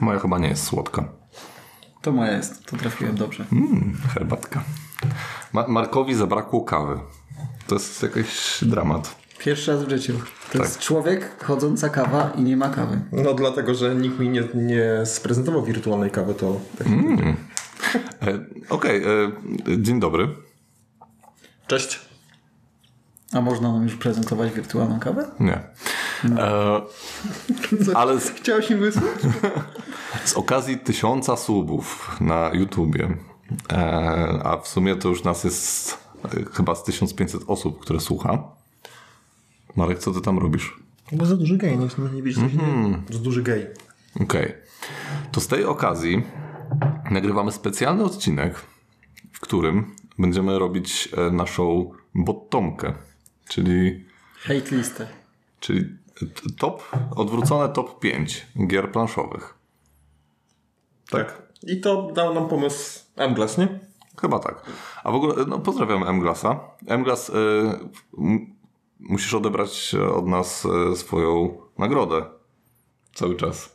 Moja chyba nie jest słodka. To moja jest, to trafiłem dobrze. Mm, herbatka. Ma- Markowi zabrakło kawy. To jest jakiś dramat. Pierwszy raz w życiu. To Tak. jest człowiek, chodząca kawa i nie ma kawy. No dlatego, że nikt mi nie, nie sprezentował wirtualnej kawy, to tak E, Okej, e, dzień dobry. Cześć. A można nam już prezentować wirtualną kawę? Nie. E, ale z, Chciałeś mi wysłać? z okazji tysiąca subów na YouTubie, e, a w sumie to już nas jest chyba z 1500 osób, które słucha. Marek, co ty tam robisz? Bo za duży gej, nie, nie widzisz się dzieje? Za duży gej. Okej. To z tej okazji nagrywamy specjalny odcinek, w którym będziemy robić e, naszą bottomkę, czyli, Hate listę. czyli top, odwrócone top 5 gier planszowych. Tak. I to dał nam pomysł Mglas, nie? Chyba tak. A w ogóle, no pozdrawiam M-Glasa. M-Glas, y, musisz odebrać od nas y, swoją nagrodę. Cały czas.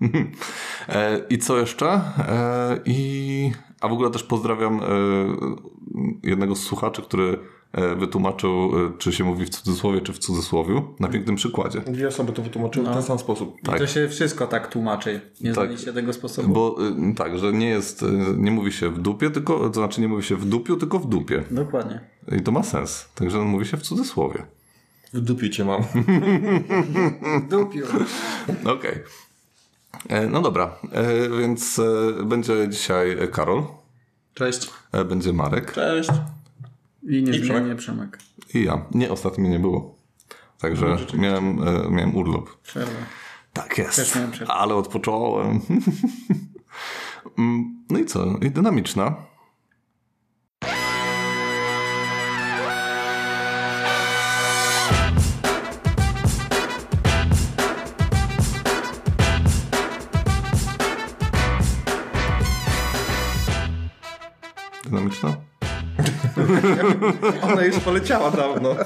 e, I co jeszcze? E, I... A w ogóle też pozdrawiam e, jednego z słuchaczy, który wytłumaczył, e, czy się mówi w cudzysłowie, czy w cudzysłowiu, na pięknym przykładzie. Dwie osoby to wytłumaczyły w ten sam sposób. I to się wszystko tak tłumaczy. Nie Tak. znaliście tego sposobu. Bo y, tak, że nie jest, y, nie mówi się w dupie, tylko, to znaczy nie mówi się w dupiu, tylko w dupie. Dokładnie. I to ma sens. Także mówi się w cudzysłowie. W dupiu cię mam. Dupiu. Okej. E, No dobra, e, więc e, będzie dzisiaj Karol, Cześć. e, będzie Marek Cześć. I niezmiennie Przemek. Przemek. i ja. Nie, ostatnio mnie nie było. Także miałem, e, miałem urlop. Przerwa. Tak jest. Też miałem przerwę. Ale odpocząłem. Mm, no i co? I. Dynamiczna? Ona już poleciała dawno.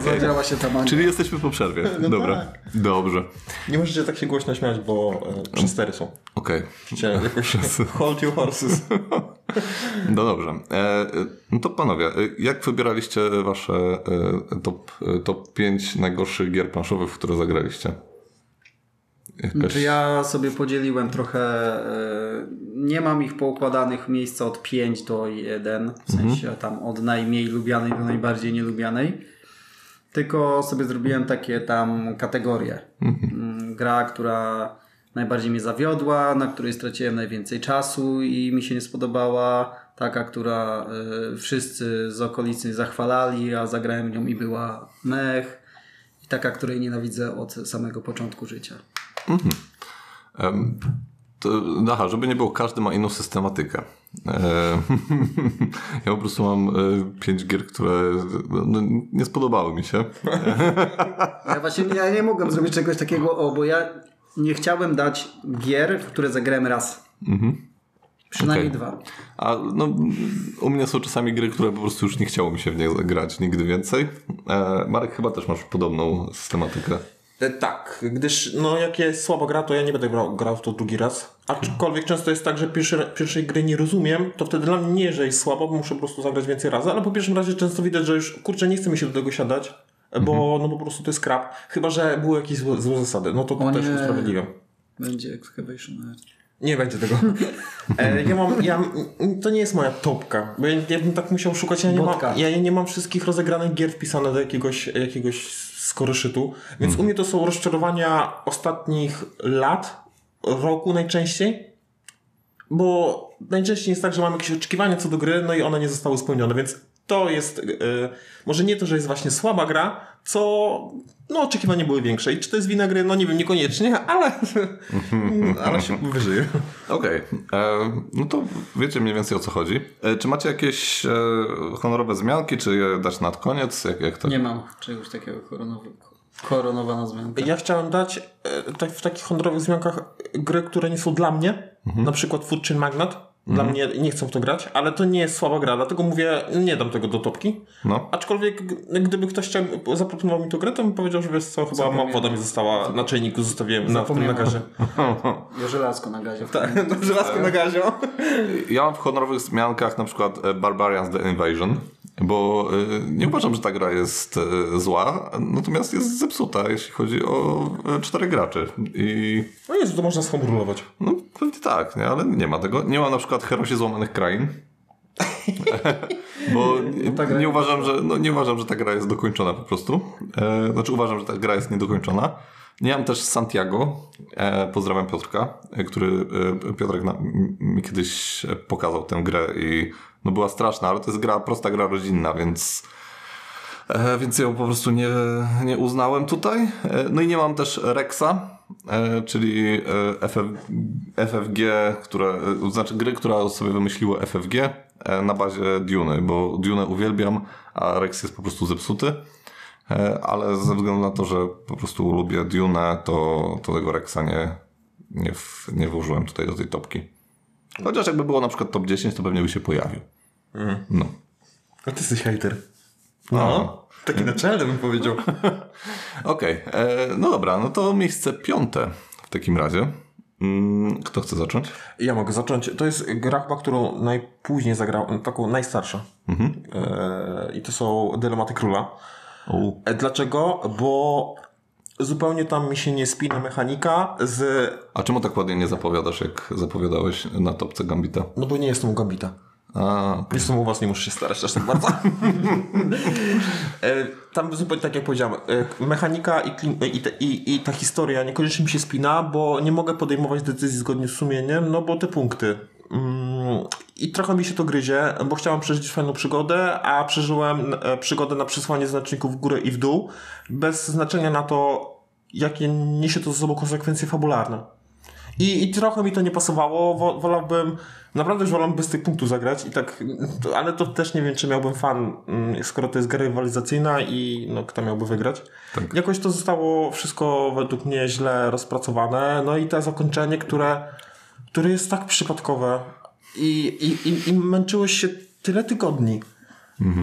Zadziała się ta magia. Czyli jesteśmy po przerwie. Dobra. Dobrze. Nie możecie tak się głośno śmiać, bo e, przestery są. Okej. Chciałem jakoś hold your horses. No dobrze. E, e, no to panowie, e, jak wybieraliście wasze e, top, e, top 5 najgorszych gier planszowych, w które zagraliście? Jakaś... Znaczy ja sobie podzieliłem trochę, e, nie mam ich poukładanych miejsca od 5 do 1, w sensie tam od najmniej lubianej do najbardziej nielubianej, tylko sobie zrobiłem takie tam kategorie. Mm, Gra, która najbardziej mnie zawiodła, na której straciłem najwięcej czasu i mi się nie spodobała, taka, która e, wszyscy z okolicy zachwalali, a zagrałem nią i była mech, i taka, której nienawidzę od samego początku życia. Em, to, aha, żeby nie było, każdy ma inną systematykę. E, ja po prostu mam e, pięć gier, które no, nie spodobały mi się. Ja właśnie ja nie mogłem zrobić czegoś takiego, o, bo ja nie chciałem dać gier, w które zagrałem raz. Przynajmniej Okej. dwa. A no, u mnie są czasami gry, które po prostu już nie chciało mi się w nie grać nigdy więcej. E, Marek, chyba też masz podobną systematykę. E, Tak, gdyż no jak jest słaba gra, to ja nie będę grał, grał w to drugi raz. Aczkolwiek często jest tak, że pierwszy, pierwszej gry nie rozumiem, to wtedy dla mnie nie, że jest słabo, bo muszę po prostu zagrać więcej razy, ale po pierwszym razie często widać, że już kurczę, nie chce mi się do tego siadać, bo no po prostu to jest krap. Chyba, że były jakieś złe, złe zasady, no to, to też usprawiedliwiam. Będzie Excavation. Nie będzie tego. E, ja mam, ja, to nie jest moja topka, bo ja, ja bym tak musiał szukać, ja nie, mam, ja nie mam wszystkich rozegranych gier wpisane do jakiegoś, jakiegoś skoroszytu, więc u mnie to są rozczarowania ostatnich lat, roku najczęściej, bo najczęściej jest tak, że mam jakieś oczekiwania co do gry, no i one nie zostały spełnione, więc to jest, e, może nie to, że jest właśnie słaba gra, co, no oczekiwania były większe i czy to jest wina gry, no nie wiem, niekoniecznie, ale, ale się wyżyje. Okej, e, no to wiecie mniej więcej o co chodzi. E, czy macie jakieś e, honorowe zmianki, czy je dać nad koniec? Jak, jak to? Nie mam czegoś takiego koronowego. Koronowana zmianka. Ja chciałem dać e, tak, w takich honorowych zmiankach gry, które nie są dla mnie, na przykład Chain Magnat, Dla mnie nie chcę w to grać, ale to nie jest słaba gra, dlatego mówię, nie dam tego do topki. No. Aczkolwiek gdyby ktoś chciał, zaproponował mi tę grę, to bym powiedział, że wiesz co, chyba pamiętam. woda mi została na czajniku, zostawiłem na, w tym Zapomniałem. na gazie. Ja żelazko na gazie. Tak, żelazko na gazie. Ja mam w honorowych wzmiankach na przykład e, Barbarians The Invasion, bo e, nie uważam, że ta gra jest e, zła, natomiast jest zepsuta, jeśli chodzi o czterech graczy. I No jest, to można skomrulować. no pewnie tak, nie? ale nie ma tego. Nie ma na przykład Herosie Złamanych Krain. Bo gra nie uważam, że, no, nie uważam, że ta gra jest dokończona po prostu. E, znaczy uważam, że ta gra jest niedokończona. Nie mam też Santiago. E, pozdrawiam Piotrka, e, który e, Piotrek na, mi kiedyś pokazał tę grę i no była straszna, ale to jest gra, prosta gra rodzinna, więc E, więc ją po prostu nie, nie uznałem tutaj. E, no i nie mam też Rexa, czyli e, FF, FFG, które, e, znaczy gry, która sobie wymyśliło FFG e, na bazie Dune, bo Dune uwielbiam, a Rex jest po prostu zepsuty. E, ale ze względu na to, że po prostu lubię Dune, to, to tego Rexa nie, nie, w, nie włożyłem tutaj do tej topki. Chociaż jakby było na przykład top 10, to pewnie by się pojawił. No. A ty jesteś hater. No. Taki naczelny bym powiedział. Okej, e, no dobra, no to miejsce piąte w takim razie. Mm, Kto chce zacząć? Ja mogę zacząć. To jest gra chyba, którą najpóźniej zagrałem, taką najstarsza. E, I to są Dylematy Króla. U. E, Dlaczego? Bo zupełnie tam mi się nie spina mechanika z... A czemu tak ładnie nie zapowiadasz, jak zapowiadałeś na topce Gambita? No bo nie jestem Gambita. A, Jestem u was, nie muszę się starać aż tak bardzo. E, Tam zupełnie tak jak powiedziałem, e, mechanika i, klim- i, i, i ta historia niekoniecznie mi się spina, bo nie mogę podejmować decyzji zgodnie z sumieniem, no bo te punkty. Mm, I trochę mi się to gryzie, bo chciałem przeżyć fajną przygodę, a przeżyłem e, przygodę na przesłanie znaczników w górę i w dół, bez znaczenia na to, jakie niesie to ze sobą konsekwencje fabularne. I, I trochę mi to nie pasowało. Wo, wolałbym, naprawdę już wolałbym bez tych punktów zagrać i tak, ale to też nie wiem, czy miałbym fan, mm, skoro to jest gra rywalizacyjna i no, kto miałby wygrać. Tak. Jakoś to zostało wszystko według mnie źle rozpracowane. No i to zakończenie, które, które jest tak przypadkowe i, i, i, i męczyłeś się tyle tygodni.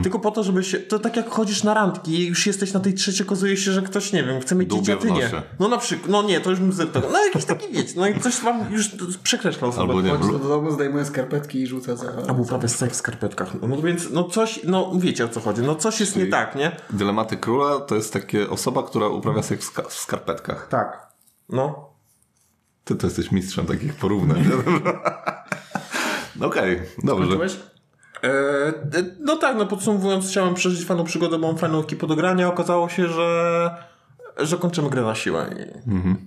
Tylko po to, żeby się. To tak jak chodzisz na randki i już jesteś na tej trzeciej, okazuje się, że ktoś, nie wiem, chce mieć Dłubie dzieci, a ty w nie. nosie. No na przykład, no nie, to już bym zeptał. No jakiś taki wiecie, no i coś wam już przekreślał sobie. albo nie, Chodzi do domu, zdejmuje skarpetki i rzuca za... A był prawie seks w skarpetkach. No, no więc, no coś, no wiecie o co chodzi. No coś jest nie tak, nie? Dylematy króla to jest takie osoba, która uprawia seks w, ska- w skarpetkach. Tak. No. Ty to jesteś mistrzem takich porównań. No Okej, dobrze. Skończyłeś? E, no tak, no podsumowując, chciałem przeżyć fajną przygodę, bo mam fajną ekipę do grania. Okazało się, że, że kończymy grę na siłę.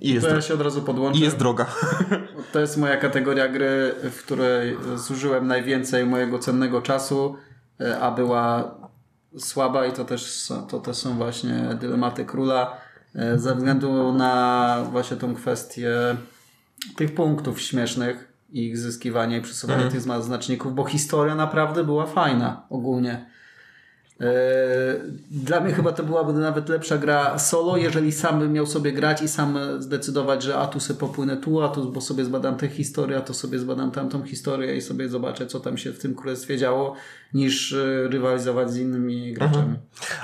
I, i, jest, To ja się od razu podłączę. i jest droga. To jest moja kategoria gry, w której zużyłem najwięcej mojego cennego czasu, e, a była słaba i to też, są- to też są właśnie dylematy króla e, ze względu na właśnie tą kwestię tych punktów śmiesznych i ich zyskiwania i przesuwania tych zna- znaczników, bo historia naprawdę była fajna ogólnie. E, Dla mnie chyba to byłaby nawet lepsza gra solo, jeżeli sam bym miał sobie grać i sam zdecydować, że a tu sobie popłynę tu, a tu, bo sobie zbadam tę historię, a to sobie zbadam tamtą historię i sobie zobaczę, co tam się w tym królestwie działo, niż e, rywalizować z innymi graczami.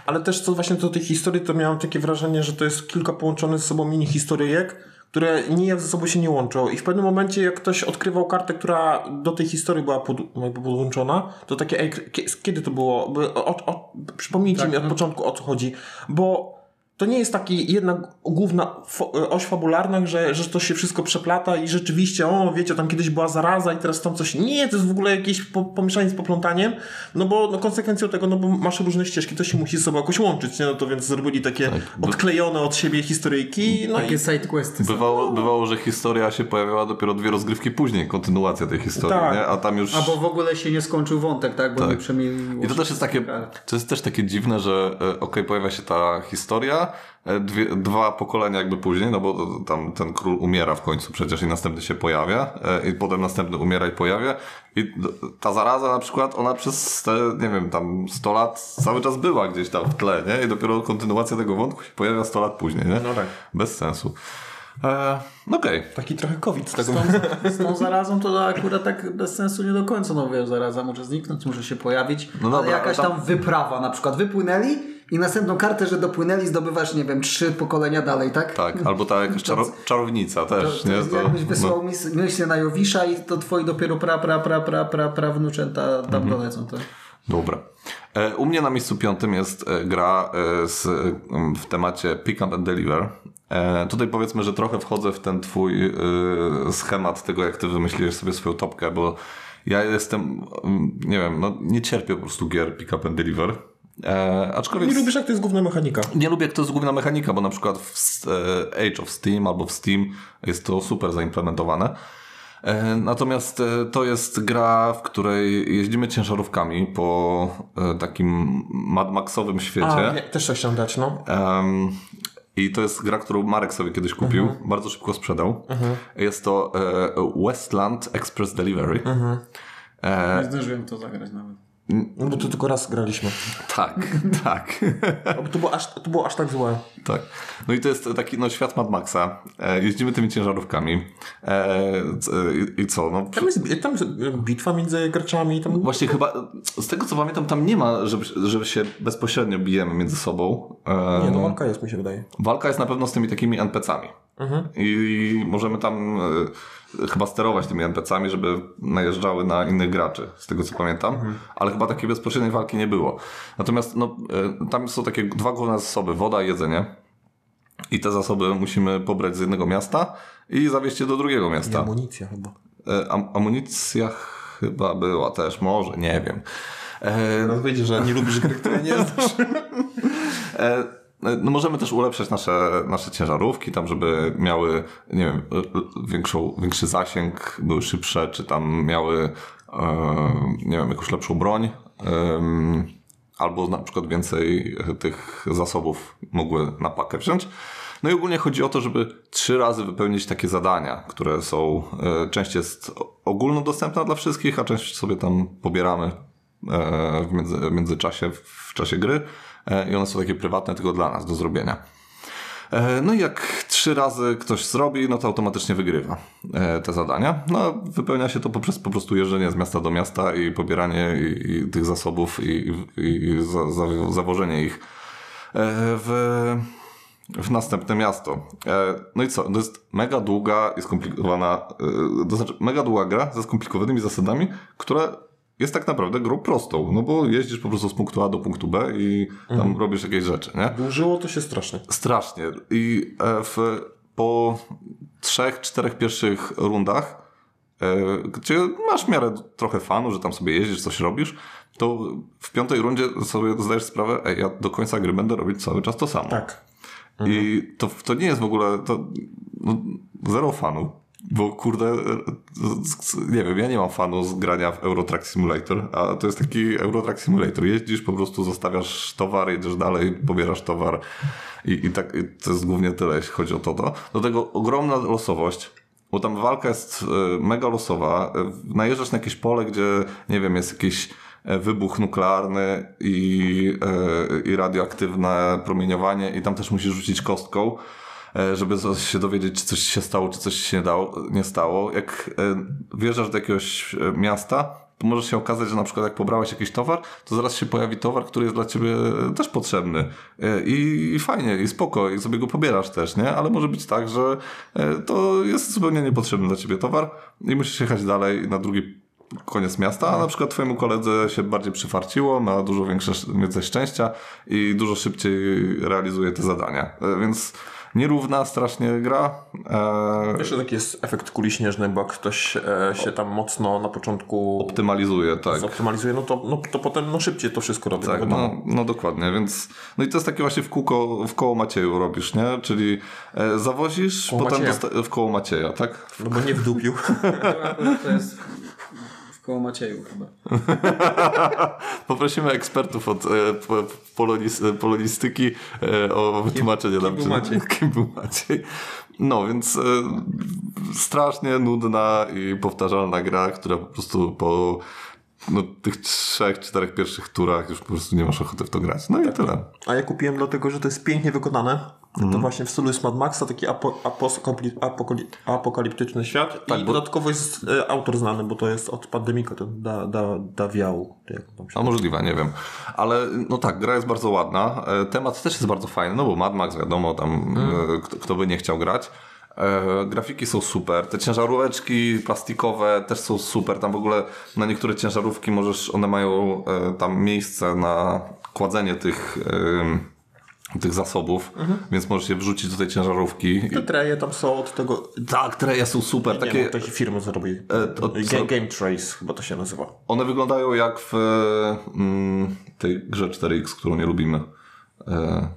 Ale też co właśnie do tej historii, to miałem takie wrażenie, że to jest kilka połączonych ze sobą mini historyjek, które nijak ze sobą się nie łączą. I w pewnym momencie, jak ktoś odkrywał kartę, która do tej historii była pod, podłączona, to takie, ej, kie- kiedy to było? By- O, o, przypomnijcie Tak, mi od no. początku, o co chodzi. Bo to nie jest taki jedna główna fo- oś fabularna, że, że to się wszystko przeplata i rzeczywiście, o wiecie, tam kiedyś była zaraza i teraz tam coś. Nie, to jest w ogóle jakieś po, pomieszanie z poplątaniem, no bo no, konsekwencją tego, no bo masz różne ścieżki, to się musi ze sobą jakoś łączyć, nie? No to więc zrobili takie odklejone od siebie historyjki, no Takie i sidequesty. Bywało, bywało, że historia się pojawiała dopiero dwie rozgrywki później, kontynuacja tej historii, Tak. nie? A tam już... Albo w ogóle się nie skończył wątek, tak? Bo Tak. I to też jest takie, to jest też takie dziwne, że e, okej, pojawia się ta historia, e, dwie, dwa pokolenia jakby później, no bo tam ten król umiera w końcu przecież i następny się pojawia e, i potem następny umiera i pojawia i ta zaraza na przykład, ona przez te, nie wiem, tam 100 lat cały czas była gdzieś tam w tle, nie? I dopiero kontynuacja tego wątku się pojawia 100 lat później, nie? No tak. Bez sensu. E, Okej. Taki trochę COVID z tego. Z tą zarazą to akurat tak bez sensu nie do końca. No wiesz, zaraza może zniknąć, może się pojawić. No dobra, ale jakaś tam... tam- wyprawa na przykład. Wypłynęli i następną kartę, że dopłynęli zdobywasz, nie wiem, trzy pokolenia dalej, tak? Tak, albo ta jakaś czaro czarownica też, to nie? To- jakbyś wysłał no. mis- myśl na Jowisza i to twoi dopiero pra, pra, pra, pra, pra, pra wnuczęta tam Mhm. dolecą. To. Dobra. E, U mnie na miejscu piątym jest e, gra e, z, w temacie Pick Up and Deliver. Tutaj powiedzmy, że trochę wchodzę w ten twój schemat tego, jak ty wymyśliłeś sobie swoją topkę, bo ja jestem, nie wiem, no nie cierpię po prostu gier Pick Up and Deliver. E, aczkolwiek Nie lubisz jak to jest główna mechanika. nie lubię, jak to jest główna mechanika, bo na przykład w e, Age of Steam albo w Steam jest to super zaimplementowane. E, Natomiast e, to jest gra, w której jeździmy ciężarówkami po e, takim Mad Maxowym świecie. A, nie, też coś chciałem dać, no. I to jest gra, którą Marek sobie kiedyś kupił, bardzo szybko sprzedał. Jest to e, Westland Express Delivery. E, Nie zdążyłem to zagrać nawet. No bo tu tylko raz graliśmy. tak, tak. O, To było aż, to było aż tak złe. Tak. No i to jest taki no, świat Mad Maxa. E, jeździmy tymi ciężarówkami. E, i, I co? No, Tam jest, tam jest bitwa między graczami. Tam... Właśnie chyba, z tego co pamiętam, tam nie ma, żeby, żeby się bezpośrednio bijemy między sobą. E, Nie, no walka jest, mi się wydaje. Walka jest na pewno z tymi takimi NPC-ami. I możemy tam e, chyba sterować tymi NPC-ami, żeby najeżdżały na innych graczy, z tego co pamiętam. Ale chyba takiej bezpośredniej walki nie było. Natomiast no, e, tam są takie dwa główne zasoby, woda i jedzenie. I te zasoby musimy pobrać z jednego miasta i zawieźć je do drugiego I miasta. amunicja chyba. E, am- amunicja chyba była też, może, nie wiem. E, Teraz wyjdzie, że nie lubisz gry, które nie znasz. E, No możemy też ulepszać nasze, nasze ciężarówki, tam żeby miały, nie wiem, większą, większy zasięg, były szybsze, czy tam miały, e, nie wiem, jakąś lepszą broń, albo na przykład więcej tych zasobów mogły na pakę wziąć. No i ogólnie chodzi o to, żeby trzy razy wypełnić takie zadania, które są, e, część jest ogólnodostępna dla wszystkich, a część sobie tam pobieramy e, w, między, w międzyczasie, w czasie gry i one są takie prywatne tylko dla nas do zrobienia. E, No i jak trzy razy ktoś zrobi, no to automatycznie wygrywa e, te zadania. No, wypełnia się to poprzez po prostu jeżdżenie z miasta do miasta i pobieranie i, i tych zasobów i, i, za, za, zawożenie ich e, w, w następne miasto. E, No i co? To jest mega długa i skomplikowana, e, to znaczy mega długa gra ze skomplikowanymi zasadami, która jest tak naprawdę grą prostą, no bo jeździsz po prostu z punktu A do punktu B i tam robisz jakieś rzeczy, nie? Dłużyło to się strasznie. Strasznie. I e, w, po trzech, czterech pierwszych rundach, e, gdzie masz w miarę trochę fanu, że tam sobie jeździsz, coś robisz, to w piątej rundzie sobie zdajesz sprawę, ej, ja do końca gry będę robić cały czas to samo. Tak. I to, to nie jest w ogóle to, no, zero fanu. Bo kurde, e, nie wiem, ja nie mam fanu z grania w Eurotrack Simulator, a to jest taki Eurotrack Simulator. Jeździsz, po prostu zostawiasz towar, jedziesz dalej, pobierasz towar i, i tak i to jest głównie tyle, jeśli chodzi o to. to. Do tego ogromna losowość, bo tam walka jest e, mega losowa. E, Najeżdżasz na jakieś pole, gdzie, nie wiem, jest jakiś e, wybuch nuklearny i, e, i radioaktywne promieniowanie i tam też musisz rzucić kostką, e, żeby z- się dowiedzieć, czy coś się stało, czy coś się nie, dało, nie stało. Jak e, wjeżdżasz do jakiegoś e, miasta, to może się okazać, że na przykład jak pobrałeś jakiś towar, to zaraz się pojawi towar, który jest dla ciebie też potrzebny. E, I, i fajnie, i spoko, i sobie go pobierasz też, nie? Ale może być tak, że e, to jest zupełnie niepotrzebny dla ciebie towar i musisz jechać dalej na drugi koniec miasta, a na przykład twojemu koledze się bardziej przyfarciło, ma dużo większe, więcej szczęścia i dużo szybciej realizuje te zadania. E, Więc nierówna strasznie gra. E, Wiesz, że taki jest efekt kuli śnieżnej, bo jak ktoś e, się tam mocno na początku optymalizuje, tak. zoptymalizuje, no to, no, to potem no, szybciej to wszystko robi. Tak, no, no, no dokładnie, więc no i to jest takie właśnie w kółko, w koło Macieju robisz, nie? Czyli e, zawozisz, Koło potem dosta- w koło Macieja, tak? no bo nie wdupił. To jest koło Macieju chyba. Poprosimy ekspertów od e, po- polonis, polonistyki e, o wytłumaczenie nam, czy- Maciej? kim był Maciej. No, więc e, strasznie nudna i powtarzalna gra, która po prostu po no, tych trzech, czterech pierwszych turach już po prostu nie masz ochoty w to grać. No i tyle. A ja kupiłem dlatego, że to jest pięknie wykonane. To właśnie w stylu jest Mad Maxa, taki apo, apokali- apokali- apokaliptyczny świat. Tak, I bo- dodatkowo jest e, autor znany, bo to jest od Pandemika, ten da, da, Dawiał. A możliwe, nie wiem. Ale no tak, gra jest bardzo ładna. E, Temat też jest bardzo fajny, no bo Mad Max wiadomo, tam e, kto, kto by nie chciał grać. E, grafiki są super, te ciężaróweczki plastikowe też są super, tam w ogóle na niektóre ciężarówki możesz, one mają e, tam miejsce na kładzenie tych, e, tych zasobów, więc możesz je wrzucić do tej ciężarówki. Te treje tam są od tego... Tak, treje są super, Nie takie, wiem, takie firmy zrobili. E, to- Game, Game Trace chyba to się nazywa. one wyglądają jak w mm, tej grze 4X, którą nie lubimy. E,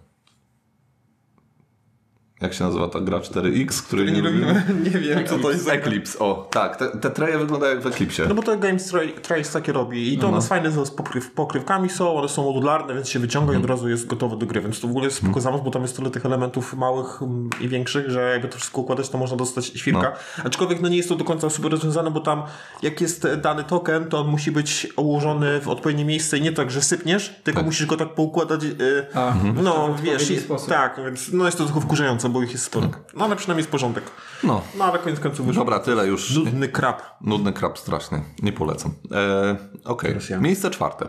jak się nazywa ta gra 4X, której nie, lubimy? nie wiem, co to jest? Eclipse, o tak, te, te treje wyglądają jak w Eclipsie. No bo to Game Tra- Trace takie robi i to one fajne z pokryw, pokrywkami są, one są modularne, więc się wyciąga i od razu jest gotowe do gry, więc to w ogóle jest spoko zamysł, bo tam jest tyle tych elementów małych mm, i większych, że jakby to wszystko układać, to można dostać świrka. Aczkolwiek no nie jest to do końca super rozwiązane, bo tam jak jest dany token, to on musi być ułożony w odpowiednie miejsce i nie tak, że sypniesz, tylko musisz go tak poukładać, yy, A, no w wiesz, i, tak, więc no jest to tylko wkurzające, bo ich jest sporo. No ale przynajmniej jest porządek. No, No ale koniec końców wyszło. dobra, tyle już. Nudny krab. Nudny krab straszny, nie polecam. E, Okej, Teraz ja. miejsce czwarte.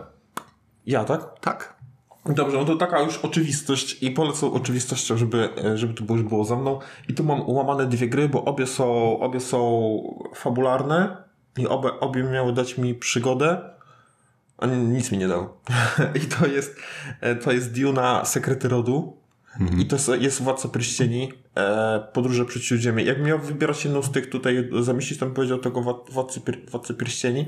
Ja, tak? Tak. Dobrze, no to taka już oczywistość i polecam oczywistością, żeby, e, żeby to już było za mną. I tu mam ułamane dwie gry, bo obie są, obie są fabularne i obie, obie miały dać mi przygodę, nic mi nie dał. I to jest, e, to jest Duna Sekrety Rodu. I to jest, Władca Pierścieni, e, Podróże przez Śródziemie. Jak miał wybierać jedną z tych tutaj zamieścić, tam powiedział tego Wła- Władcy, Pier- Władcy Pierścieni,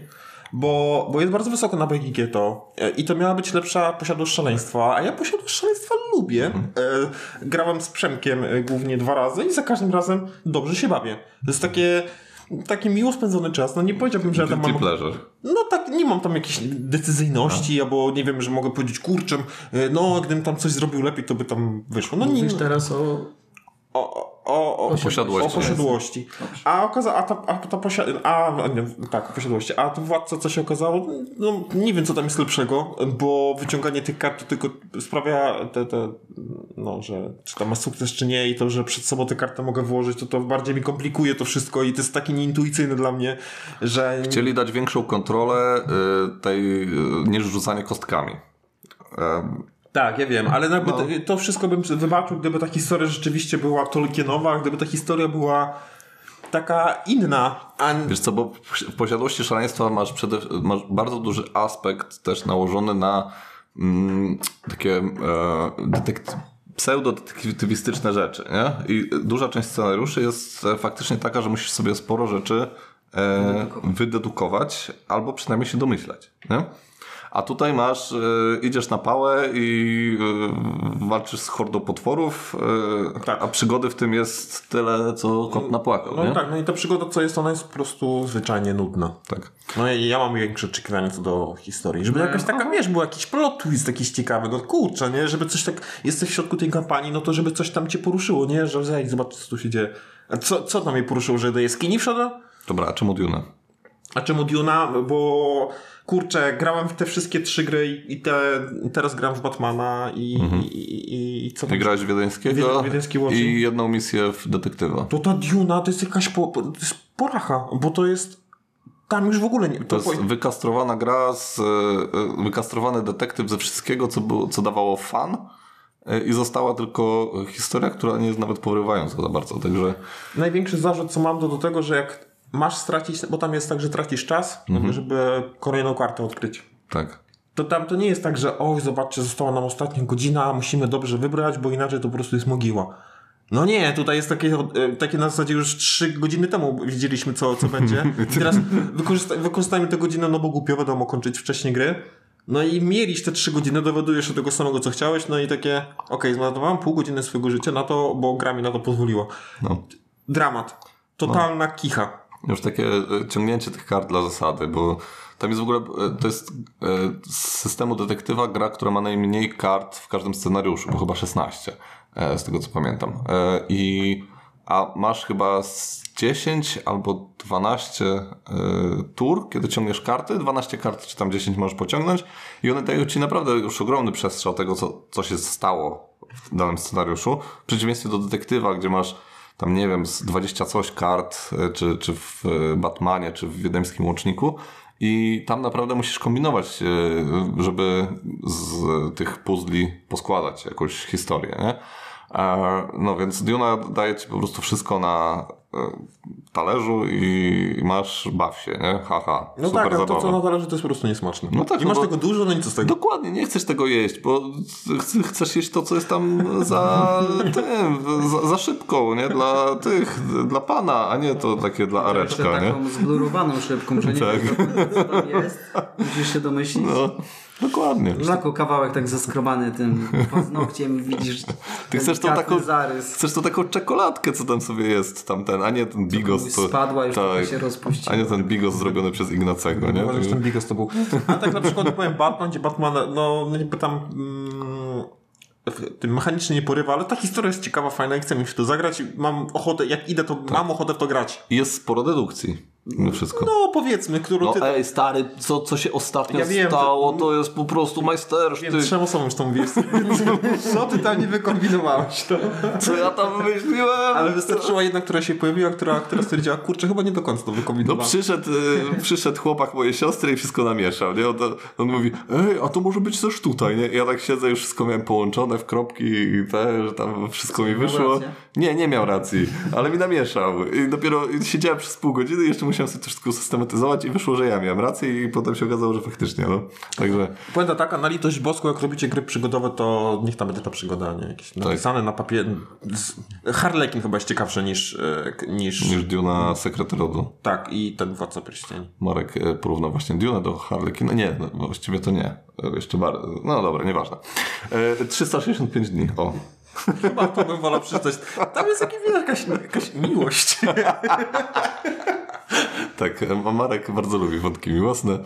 bo, bo jest bardzo wysoko na BGG to e, i to miała być lepsza posiadłość szaleństwa, a ja posiadłość szaleństwa lubię. E, grałem z Przemkiem e, głównie dwa razy i za każdym razem dobrze się bawię. To jest takie, taki miło spędzony czas. No nie powiedziałbym, że ja tam mam... pleasure. No tak, nie mam tam jakiejś decyzyjności, albo nie wiem, że mogę powiedzieć, kurczę, e, no gdybym tam coś zrobił lepiej, to by tam wyszło. No nie, Mówisz teraz o... o, o, o, o Posiadłości. O posiadłości. A okazało, a ta, a ta posia, a, nie, tak, posiadłości. A to władca, co się okazało, no nie wiem, co tam jest lepszego, bo wyciąganie tych kart to tylko sprawia te, te, no, że czy tam ma sukces, czy nie i to, że przed sobą tę kartę mogę włożyć, to to bardziej mi komplikuje to wszystko i to jest takie nieintuicyjne dla mnie, że... Chcieli dać większą kontrolę y, tej, y, niż rzucanie kostkami. Tak, ja wiem, ale jakby No. to, wszystko bym wybaczył, gdyby ta historia rzeczywiście była Tolkienowa, gdyby ta historia była taka inna, a Wiesz co, bo w posiadłości szaleństwa masz, przede, masz bardzo duży aspekt też nałożony na mm, takie e, detekt, pseudo-detektywistyczne rzeczy, nie? I duża część scenariuszy jest e, faktycznie taka, że musisz sobie sporo rzeczy e, wydedukować, albo przynajmniej się domyślać, nie? A tutaj masz, e, idziesz na pałę i e, walczysz z hordą potworów, e, Tak. a przygody w tym jest tyle, co kot napłakał, no nie? tak, no i ta przygoda co jest, ona jest po prostu zwyczajnie nudna. tak. No i ja mam większe oczekiwania co do historii, żeby jakaś taka, wiesz, był jakiś plot twist jakiś ciekawy, no kurczę, nie, żeby coś tak, jesteś w środku tej kampanii, no to żeby coś tam cię poruszyło, nie, że zaj, zobacz co tu się dzieje. A co, co tam mnie poruszyło, że do jaskini wszedłem? Dobra, a czemu Dune? A czemu Duna? Bo kurczę, grałem w te wszystkie trzy gry i te, teraz gram w Batmana i, i, i, i co tam? grałeś wiedeńskiego Wied- wiedeński i jedną misję w detektywa. To ta Duna to jest jakaś po, po, to jest poracha, bo to jest tam już w ogóle nie... To jest wykastrowana gra, z, e, e, wykastrowany detektyw ze wszystkiego, co, było, co dawało fan e, i została tylko historia, która nie jest nawet porywająca za bardzo, także Największy zarzut, co mam do, do tego, że jak masz stracić, bo tam jest tak, że tracisz czas, żeby kolejną kartę odkryć. tak. To tam to nie jest tak, że oj, zobaczcie, została nam ostatnia godzina, musimy dobrze wybrać, bo inaczej to po prostu jest mogiła. No nie, tutaj jest takie, e, takie na zasadzie już 3 godziny temu wiedzieliśmy, co, co będzie. I teraz wykorzysta, wykorzystajmy tę godzinę, no bo głupio wiadomo kończyć wcześniej gry. No i mieliś te 3 godziny, dowiadujesz się tego samego, co chciałeś, no i takie, okej, zmarnowałem pół godziny swojego życia na to, bo gra mi na to pozwoliła. No. Dramat. Totalna kicha. Już takie e, ciągnięcie tych kart dla zasady, bo tam jest w ogóle, e, to jest e, z systemu detektywa gra, która ma najmniej kart w każdym scenariuszu, bo chyba 16, e, z tego co pamiętam. I, a masz chyba z 10 albo 12 y, tur, kiedy ciągniesz karty, 12 kart czy tam 10 możesz pociągnąć i one dają ci naprawdę już ogromny przestrzał tego, co, co się stało w danym scenariuszu. W przeciwieństwie do detektywa, gdzie masz tam nie wiem, z 20 coś kart, y, czy, czy w y, Batmanie, czy w Wiedeńskim Łączniku i tam naprawdę musisz kombinować, y, żeby z tych puzli poskładać jakąś historię, nie? E, No więc Duna daje ci po prostu wszystko na e, talerzu i masz baw się, nie? Haha, No super tak, a to co na talerze to jest po prostu niesmaczne. No tak, I no masz bo- tego dużo, no nic z tego. Dokładnie, nie chcesz tego jeść, bo ch- chcesz jeść to, co jest tam za tym, za, za szybką, nie? Dla tych, dla pana, a nie to takie dla areczka, nie? taką zblurowaną szybką, że nie Tak. wiesz, co tam jest. Musisz się domyślić. No, dokładnie. Tylko kawałek tak zaskrobany tym paznokciem widzisz Ty chcesz tą taką, zarys. chcesz tą taką czekoladkę, co tam sobie jest, tamten, a nie ten bigos. co- spadła, już trochę się rozpuściła. A nie ten bigos zrobiony przez Ignacego, nie? Uważam, że ten Bigos to był. A tak na przykład powiem Batman, gdzie Batman, no niby tam mm, tym mechanicznie nie porywa, ale ta historia jest ciekawa, fajna i chcę mi się to zagrać i mam ochotę, jak idę, to Tak. mam ochotę w to grać. Jest sporo dedukcji. Mimo wszystko. No powiedzmy, którą No ty... ej, stary, co, co się ostatnio Ja wiem, stało, to- to jest po prostu majstersztyk. Wiem, trzem osobom już to mówię. Co ty tam nie wykombinowałeś? To? Co ja tam wymyśliłem? Ale wystarczyła jedna, która się pojawiła, która, która stwierdziła, kurczę, chyba nie do końca to No wykombinowałem. przyszedł, y, przyszedł chłopak mojej siostry i wszystko namieszał, nie? On, to, on mówi, ej, a to może być też tutaj, nie? Ja tak siedzę, już wszystko miałem połączone w kropki i te, że tam wszystko mi wyszło. Nie, nie miał racji, ale mi namieszał. I dopiero siedziałem przez pół godziny i jeszcze musiałem sobie to wszystko systematyzować i wyszło, że ja miałem rację i potem się okazało, że faktycznie, no. Także, Puenta taka, na litość boską, jak robicie gry przygodowe, to niech tam będzie ta przygoda, nie? Jakieś Tak. napisane na papierze. Harlekin chyba jest ciekawsze niż, e, niż... niż Duna Sekret Rodu. Tak, i ten Władca Pierścieni. Marek e, porównał właśnie Dune do Harlekina. Nie, no, właściwie to nie. E, Jeszcze bardzo. No dobra, nieważne. E, 365 dni. O. Chyba to bym wolał przeczytać. Tam jest jakaś, jakaś, jakaś miłość. Tak, e, Marek bardzo lubi wątki miłosne.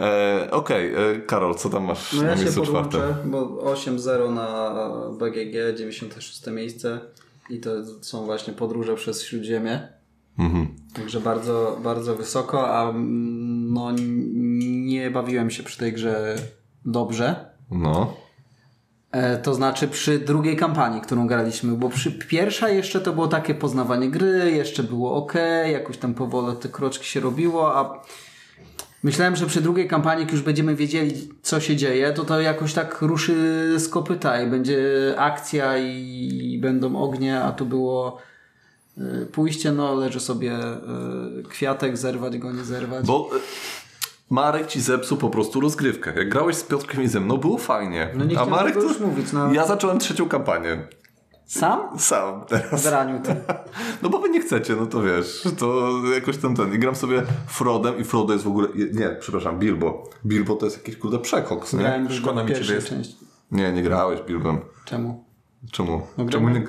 E, Okej, e, Karol, co tam masz No na ja się miejscu czwartym? bo 8-0 na BGG, 96 miejsce i to są właśnie podróże przez Śródziemie. Mhm. Także bardzo, bardzo wysoko, a mm, no nie bawiłem się przy tej grze dobrze. No. E, to znaczy przy drugiej kampanii, którą graliśmy, bo przy pierwsza jeszcze to było takie poznawanie gry, jeszcze było ok, jakoś tam powoli te kroczki się robiło, a myślałem, że przy drugiej kampanii, jak już będziemy wiedzieli, co się dzieje, to to jakoś tak ruszy z kopyta i będzie akcja i będą ognie, a tu było e, pójście, no leży sobie e, kwiatek, zerwać go, nie zerwać. Bo Marek ci zepsuł po prostu rozgrywkę. Jak grałeś z Piotrkiem i ze mną, było fajnie. No nie A chciałem Marek to... już mówić, no. Ja zacząłem trzecią kampanię. Sam? Sam teraz. W raniu ty. No bo wy nie chcecie, no to wiesz, to jakoś ten, ten. I gram sobie Frodem i Frodo jest w ogóle, nie, przepraszam, Bilbo. Bilbo to jest jakiś kurde przekoks, nie? Grałem Szkoda mi pierwszą ciebie jest. część. Nie, nie grałeś Bilbem. Czemu? Czemu? No czemu, nie,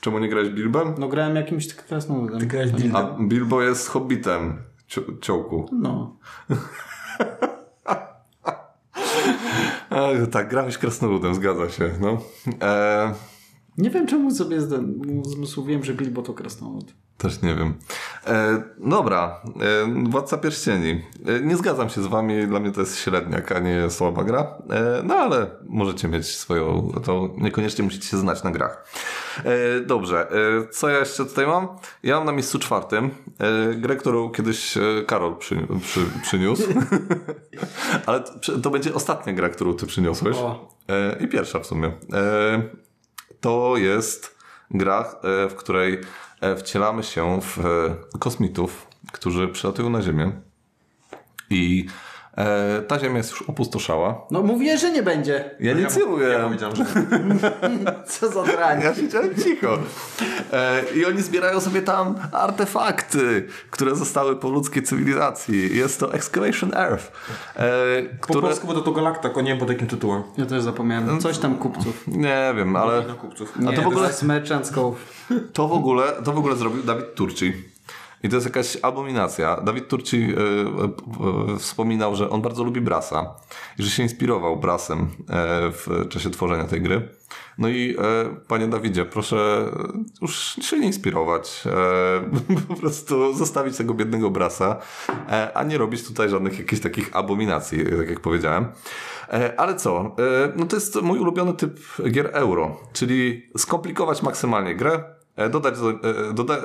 czemu nie grałeś Bilbem? No grałem jakimś krasnoludem. grałeś A Bilbo jest hobbitem, cio ciołku. No. Tak, grałeś krasnoludem, zgadza się, no. E, Nie wiem czemu sobie zmysłowiłem, że Bilbo to krasnolud. Też nie wiem. E, dobra, e, Władca Pierścieni. E, nie zgadzam się z wami, dla mnie to jest średniak, a nie słaba gra. E, no ale możecie mieć swoją, to niekoniecznie musicie się znać na grach. E, dobrze, e, co ja jeszcze tutaj mam? Ja mam na miejscu czwartym e, grę, którą kiedyś Karol przy, przy, przyniósł. ale to, to będzie ostatnia gra, którą ty przyniosłeś. I pierwsza w sumie. To jest gra, e, w której e, wcielamy się w e, kosmitów, którzy przylatują na Ziemię. I e, ta Ziemia jest już opustoszała. No mówię, że nie będzie. Ja nic nie mówię. Ja powiedziałem, że Co za drań. Ja siedziałem cicho. E, I oni zbierają sobie tam artefakty, które zostały po ludzkiej cywilizacji. Jest to Excavation Earth. E, po które... polsku będę to Galakta, tylko nie wiem pod jakim tytułem. Ja też zapomniałem. Coś tam kupców. Nie wiem, ale... Na kupców. Nie, to w ogóle-. To w ogóle, to w ogóle zrobił Dawid Turci. I to jest jakaś abominacja. Dawid Turci e, e, wspominał, że on bardzo lubi Brasa i że się inspirował Brasem e, w czasie tworzenia tej gry. No i panie Dawidzie, proszę już się nie inspirować. Po prostu zostawić tego biednego Brasa, a nie robić tutaj żadnych jakichś takich abominacji, tak jak powiedziałem. Ale co? No to jest mój ulubiony typ gier euro, czyli skomplikować maksymalnie grę, dodać do, e, doda, e,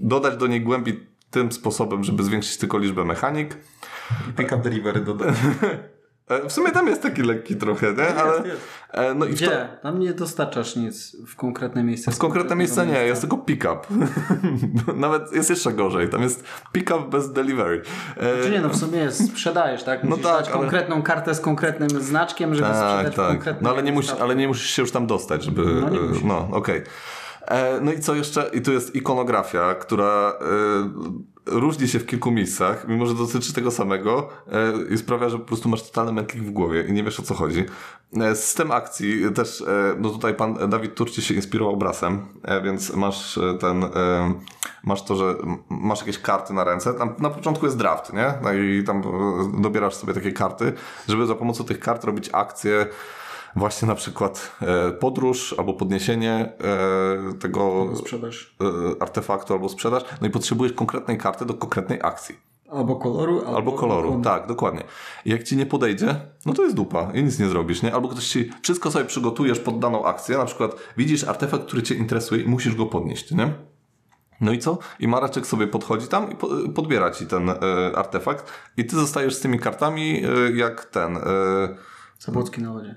dodać do niej głębi tym sposobem, żeby zwiększyć tylko liczbę mechanik. Pick up delivery dodać. E, W sumie tam jest taki lekki trochę, nie? Ale, jest. e, no i w, to, Gdzie? Tam nie dostarczasz nic w konkretne miejsce. w konkretne miejsce nie, jest tylko pick-up. Nawet jest jeszcze gorzej, tam jest pick-up bez delivery. E, Czy nie, no w sumie jest, sprzedajesz, tak? Musisz tak, dać ale- konkretną kartę z konkretnym znaczkiem, żeby Tak, sprzedać tak. konkretnym No ale nie, musi, miejscu. ale nie musisz się już tam dostać, żeby. No, nie e, musisz. No, okej. E, No i co jeszcze? I tu jest ikonografia, która e, różni się w kilku miejscach, mimo że dotyczy tego samego e, i sprawia, że po prostu masz totalny mętlik w głowie i nie wiesz o co chodzi. E, System akcji też, e, no tutaj pan Dawid Turci się inspirował Brasem, e, więc masz e, ten, e, masz to, że masz jakieś karty na ręce. Tam na początku jest draft, nie? No i tam e, dobierasz sobie takie karty, żeby za pomocą tych kart robić akcje właśnie na przykład e, podróż albo podniesienie e, tego Sprzedaż. e, artefaktu albo sprzedaż, no i potrzebujesz konkretnej karty do konkretnej akcji. Albo koloru, albo, Albo koloru, ikony. tak, dokładnie. I jak ci nie podejdzie, no to jest dupa i nic nie zrobisz, nie? Albo ktoś ci wszystko sobie przygotujesz pod daną akcję, na przykład widzisz artefakt, który cię interesuje i musisz go podnieść, nie? No i co? I Maraczek sobie podchodzi tam i po, podbiera ci ten artefakt i ty zostajesz z tymi kartami jak ten... E, Zabłocki na wodzie.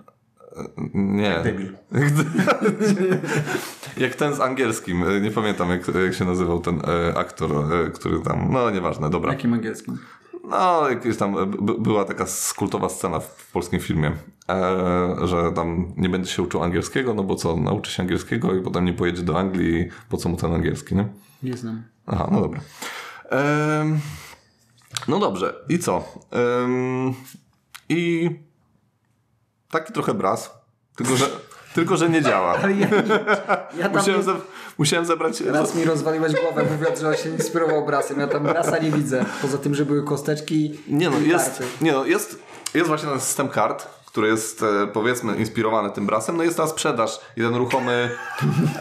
Nie. Debil. Jak ten z angielskim, e, nie pamiętam jak, jak się nazywał ten e, aktor, e, który tam, no nieważne, dobra. Jakim angielskim? No, jakieś tam e, była taka skultowa scena w, w polskim filmie, e, że tam nie będzie się uczył angielskiego, no bo co, nauczy się angielskiego i potem nie pojedzie do Anglii, po co mu ten angielski, nie? Nie znam. Aha, no dobra. No dobrze, i co? I taki trochę bras, tylko że, tylko, że nie działa. Ale ja, ja Musiałem, ze, musiałem zebrać... raz mi rozwaliłeś głowę mówiąc, że on się inspirował brasem. Ja tam brasa nie widzę. Poza tym, że były kosteczki Nie no, jest, karty. nie no, jest, jest właśnie ten system kart, który jest e, powiedzmy inspirowany tym brasem. No jest ta sprzedaż i ten ruchomy,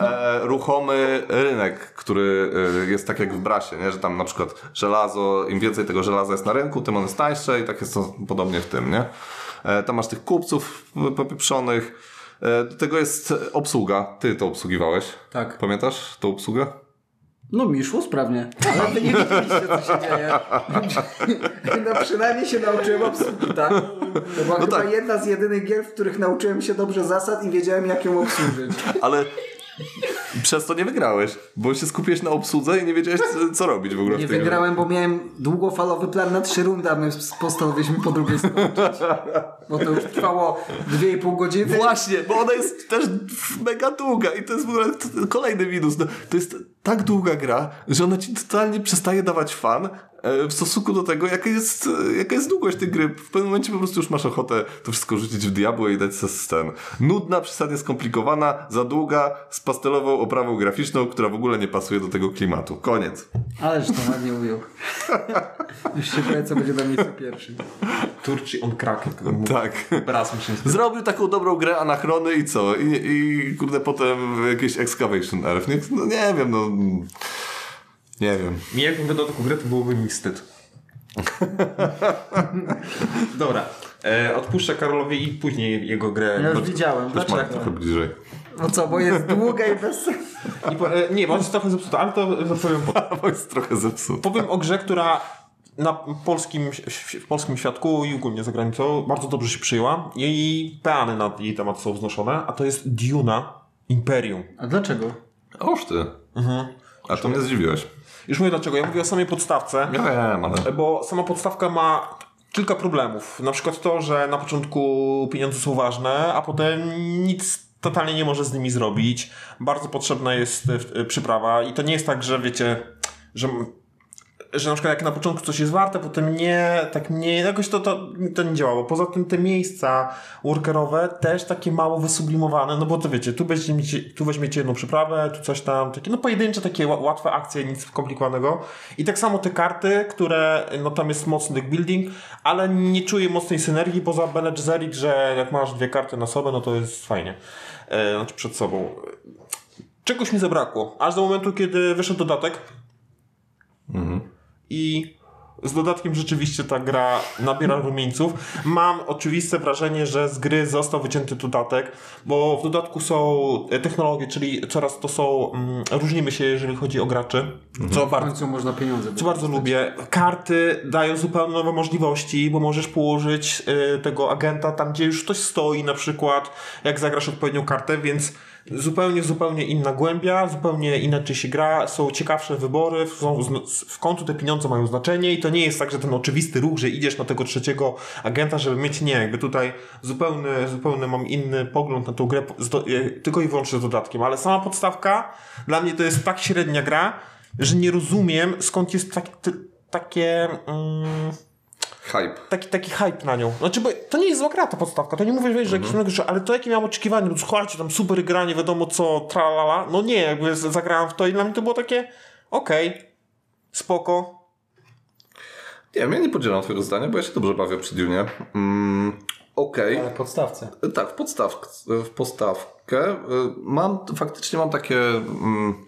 e, ruchomy rynek, który e, jest tak jak w brasie, nie? że tam na przykład żelazo, im więcej tego żelaza jest na rynku, tym on jest tańsze i tak jest to podobnie w tym, nie? E, tam masz tych kupców popieprzonych. E, do tego jest obsługa. Ty to obsługiwałeś. Tak. Pamiętasz tą obsługę? No mi szło sprawnie. Ale wy nie widzieliście, co się dzieje. No przynajmniej się nauczyłem obsługi, tak? To była chyba tak. jedna z jedynych gier, w których nauczyłem się dobrze zasad i wiedziałem, jak ją obsłużyć. Ale przez to nie wygrałeś, bo się skupiłeś na obsłudze i nie wiedziałeś, co, robić w ogóle Nie w grze. wygrałem, bo miałem długofalowy plan na trzy rundy, a my postanowiliśmy po drugiej skończyć. Bo to już trwało 2,5 godziny. Właśnie, bo ona jest też mega długa i to jest w ogóle kolejny minus. No, to jest tak długa gra, że ona ci totalnie przestaje dawać fan e, w stosunku do tego, jaka jest, e, jaka jest długość tej gry. W pewnym momencie po prostu już masz ochotę to wszystko rzucić w diabło i dać sobie ten. Nudna, przesadnie skomplikowana, za długa, z pastelową oprawą graficzną, która w ogóle nie pasuje do tego klimatu. Koniec. Ależ to ładnie ujął. Już się boję, co będzie na miejscu pierwszym. Turci on mówi. Tak. Raz mi się Zrobił taką dobrą grę anachrony i co? I, i kurde potem jakieś Excavation Earth. Nie, no nie wiem, no... Nie wiem. Mi jakbym wydał taką grę, to byłoby mi wstyd. Dobra. E, odpuszczę Karolowi i później jego grę. Ja już widziałem. Dlaczego? Trochę bliżej. No co, bo jest długa i bez. I po, e, nie, bo jest trochę zepsuta, ale to zapowiem potem. Bo jest trochę zepsuty. Powiem o grze, która na polskim, w polskim świadku i ogólnie za granicą bardzo dobrze się przyjęła. Jej peany na jej temat są wznoszone, a to jest Duna Imperium. A dlaczego? Oż ty. A to mnie zdziwiłeś. Już mówię dlaczego. Ja mówię o samej podstawce. Ja wiem, ale... Bo sama podstawka ma kilka problemów. Na przykład to, że na początku pieniądze są ważne, a potem nic totalnie nie może z nimi zrobić. Bardzo potrzebna jest e, w- przyprawa i to nie jest tak, że wiecie, że że na przykład jak na początku coś jest warte, potem nie, tak mniej, jakoś to, to, to nie działało. Poza tym te miejsca workerowe też takie mało wysublimowane, no bo to wiecie, tu weźmiecie, tu weźmiecie jedną przyprawę, tu coś tam, takie, no pojedyncze takie ła- łatwe akcje, nic skomplikowanego. I tak samo te karty, które, no tam jest mocny building, ale nie czuję mocnej synergii poza Bene Gesserit, że jak masz dwie karty na sobie, no to jest fajnie. E, znaczy przed sobą. Czegoś mi zabrakło, aż do momentu, kiedy wyszedł dodatek, i z dodatkiem rzeczywiście ta gra nabiera rumieńców. Mam oczywiste wrażenie, że z gry został wycięty dodatek, bo w dodatku są e, technologie, czyli coraz to są, mm, różnimy się jeżeli chodzi o graczy, co W bardzo końcu można pieniądze co bardzo lubię. Karty dają zupełnie nowe możliwości, bo możesz położyć y, tego agenta tam, gdzie już ktoś stoi, na przykład, jak zagrasz odpowiednią kartę, więc zupełnie, zupełnie inna głębia, zupełnie inaczej się gra, są ciekawsze wybory, są, w końcu te pieniądze mają znaczenie i to nie jest tak, że ten oczywisty ruch, że idziesz na tego trzeciego agenta, żeby mieć, nie, jakby tutaj zupełny, zupełnie mam inny pogląd na tą grę, do, y, tylko i wyłącznie z dodatkiem, ale sama podstawka, dla mnie to jest tak średnia gra, że nie rozumiem skąd jest tak, takie... Mm, Hype. taki, taki hype na nią. Znaczy, bo to nie jest zła gra ta podstawka, to nie mówię, wiesz, że jakieś innego rzeczy, ale to jakie miałem oczekiwanie, no słuchajcie, tam super gra, nie wiadomo co, tralala, no nie, jakby zagrałem w to i dla mnie to było takie, okej, spoko. Nie wiem, ja nie podzielam twojego zdania, bo ja się dobrze bawię przy Dune. Mm, Okej. Ale podstawce. Tak, w, podstaw, w podstawkę. Y, Mam, faktycznie mam takie... mm,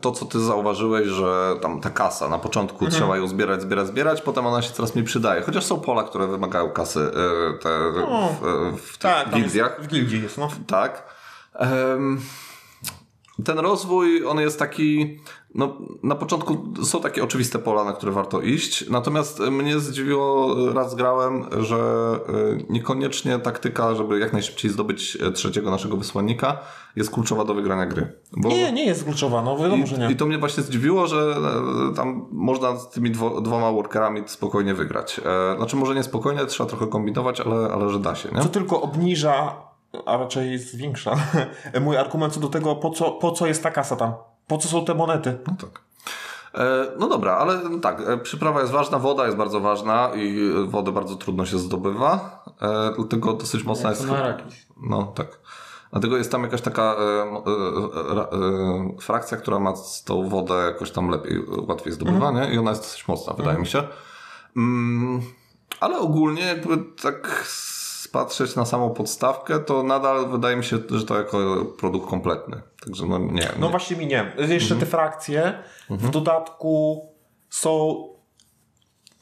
To, co ty zauważyłeś, że tam ta kasa, na początku Mhm. trzeba ją zbierać, zbierać, zbierać, potem ona się coraz mniej przydaje. Chociaż są pola, które wymagają kasy y, te, w, w tych Tak, gildiach. Jest, w gildii jest, no. Tak. Ten rozwój, on jest taki, no na początku są takie oczywiste pola, na które warto iść, natomiast mnie zdziwiło, raz grałem, że y, niekoniecznie taktyka, żeby jak najszybciej zdobyć e, trzeciego naszego wysłannika jest kluczowa do wygrania gry. Bo Nie, nie jest kluczowa, no wiadomo, że i, nie. I to mnie właśnie zdziwiło, że e, tam można z tymi dwo, dwoma workerami spokojnie wygrać. E, Znaczy może nie spokojnie, trzeba trochę kombinować, ale, ale że da się, nie? Co tylko obniża, a raczej zwiększa, mój argument co do tego, po co, po co jest ta kasa tam. Po co są te monety? No tak. E, No dobra, ale tak, e, przyprawa jest ważna, woda jest bardzo ważna i e, wodę bardzo trudno się zdobywa, dlatego dosyć mocna jest... No tak. Dlatego jest tam jakaś taka e, e, e, frakcja, która ma z tą wodę jakoś tam lepiej, łatwiej zdobywanie i ona jest dosyć mocna, wydaje mi się. Mm, ale ogólnie jakby tak patrzeć na samą podstawkę, to nadal wydaje mi się, że to jako produkt kompletny. Także no nie. No nie. właśnie mi nie. Jeszcze te frakcje w dodatku są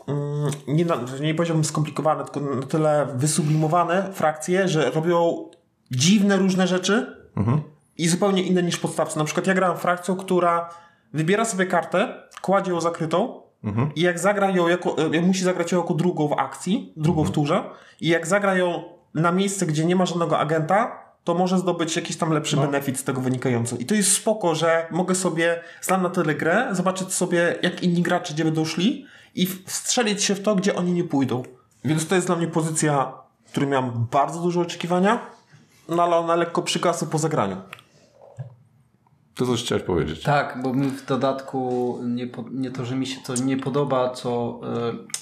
mm, nie, nie powiedziałbym skomplikowane, tylko na tyle wysublimowane frakcje, że robią dziwne różne rzeczy i zupełnie inne niż podstawce. Na przykład ja grałem frakcją, która wybiera sobie kartę, kładzie ją zakrytą i jak zagra ją jako, e, musi zagrać ją jako drugą w akcji, drugą w turze i jak zagra ją na miejsce, gdzie nie ma żadnego agenta, to może zdobyć jakiś tam lepszy benefit z tego wynikający. I to jest spoko, że mogę sobie, znam na tyle grę, zobaczyć sobie, jak inni gracze gdzie będą szli i wstrzelić się w to, gdzie oni nie pójdą. Więc to jest dla mnie pozycja, w której miałem bardzo duże oczekiwania, no ale ona lekko przygasła po zagraniu. Ty coś chciałeś powiedzieć. Tak, bo mi w dodatku nie, po, nie to, że mi się to nie podoba, co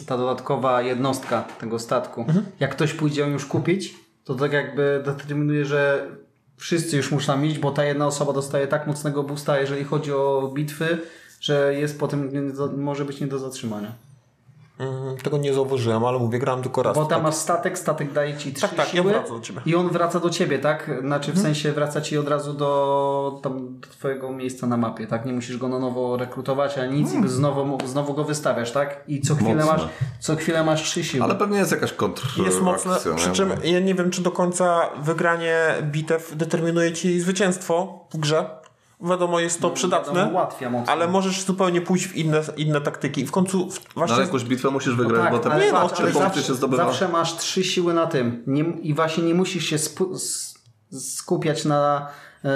y, ta dodatkowa jednostka tego statku. Jak ktoś pójdzie ją już kupić, to tak jakby determinuje, że wszyscy już muszą mieć, bo ta jedna osoba dostaje tak mocnego boosta, jeżeli chodzi o bitwy, że jest potem, może być nie do zatrzymania. Mm, tego nie zauważyłem, ale mówię, grałem tylko raz. Bo tam masz statek, statek daje ci trzy Tak, tak, i siły on wraca do ciebie. i on wraca do ciebie, tak? Znaczy w sensie wraca ci od razu do, tam, do twojego miejsca na mapie, tak? Nie musisz go na nowo rekrutować, ani nic i znowu, znowu go wystawiasz, tak? I co chwilę Mocne. masz co chwilę masz trzy siły. Ale pewnie jest jakaś kontr Jest mocne, przy czym ja nie wiem, czy do końca wygranie bitew determinuje ci zwycięstwo w grze. Wiadomo, jest to przydatne, wiadomo, ułatwia mocno. ale możesz zupełnie pójść w inne, inne taktyki. I w końcu w- No, właśnie... ale jakąś bitwę musisz wygrać, tak, bo te, nie, no, punkty zawsze, się zdobywa. zawsze masz trzy siły na tym nie, i właśnie nie musisz się skupiać na e,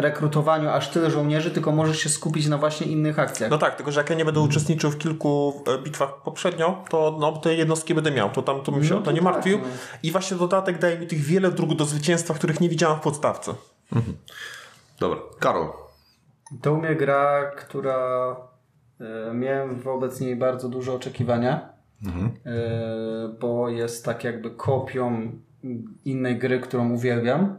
rekrutowaniu aż tyle żołnierzy, tylko możesz się skupić na właśnie innych akcjach. No tak, tylko że jak ja nie będę uczestniczył w kilku e, bitwach poprzednio, to no, te jednostki będę miał, to tam to bym się No o to nie tak, martwił. no. I właśnie dodatek daje mi tych wiele dróg do zwycięstwa, których nie widziałem w podstawce. Dobra, Karol. To u mnie gra, która E, Miałem wobec niej bardzo duże oczekiwania, e, bo jest tak jakby kopią innej gry, którą uwielbiam,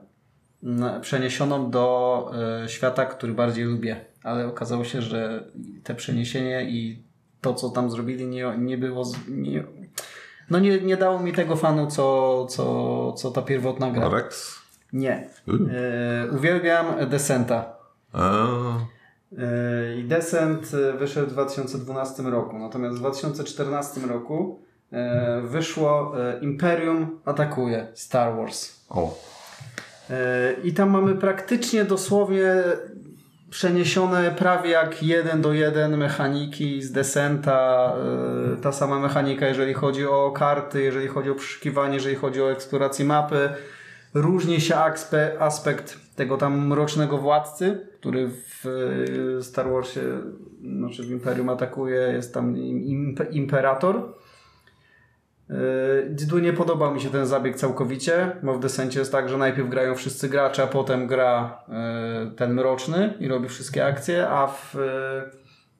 przeniesioną do e, świata, który bardziej lubię. Ale okazało się, że te przeniesienie i to, co tam zrobili, nie, nie było. Nie, no nie, nie dało mi tego fanu, co, co, co ta pierwotna gra. Rex? Nie. Mm. E, uwielbiam Descenta. Eee, E, I Descent e, wyszedł w 2012 roku. Natomiast w 2014 roku wyszło Imperium atakuje Star Wars. o. I tam mamy praktycznie dosłownie przeniesione prawie jak jeden do jeden mechaniki z Descenta. Ta sama mechanika, jeżeli chodzi o karty, jeżeli chodzi o przeszukiwanie, jeżeli chodzi o eksplorację mapy. Różni się aspe, aspekt tego tam mrocznego władcy, który w e, Star Warsie, znaczy w Imperium atakuje, jest tam im, imp- imperator. Yy, Tu nie podobał mi się ten zabieg całkowicie, bo w Descencie jest tak, że najpierw grają wszyscy gracze, a potem gra yy, ten mroczny i robi wszystkie akcje, a w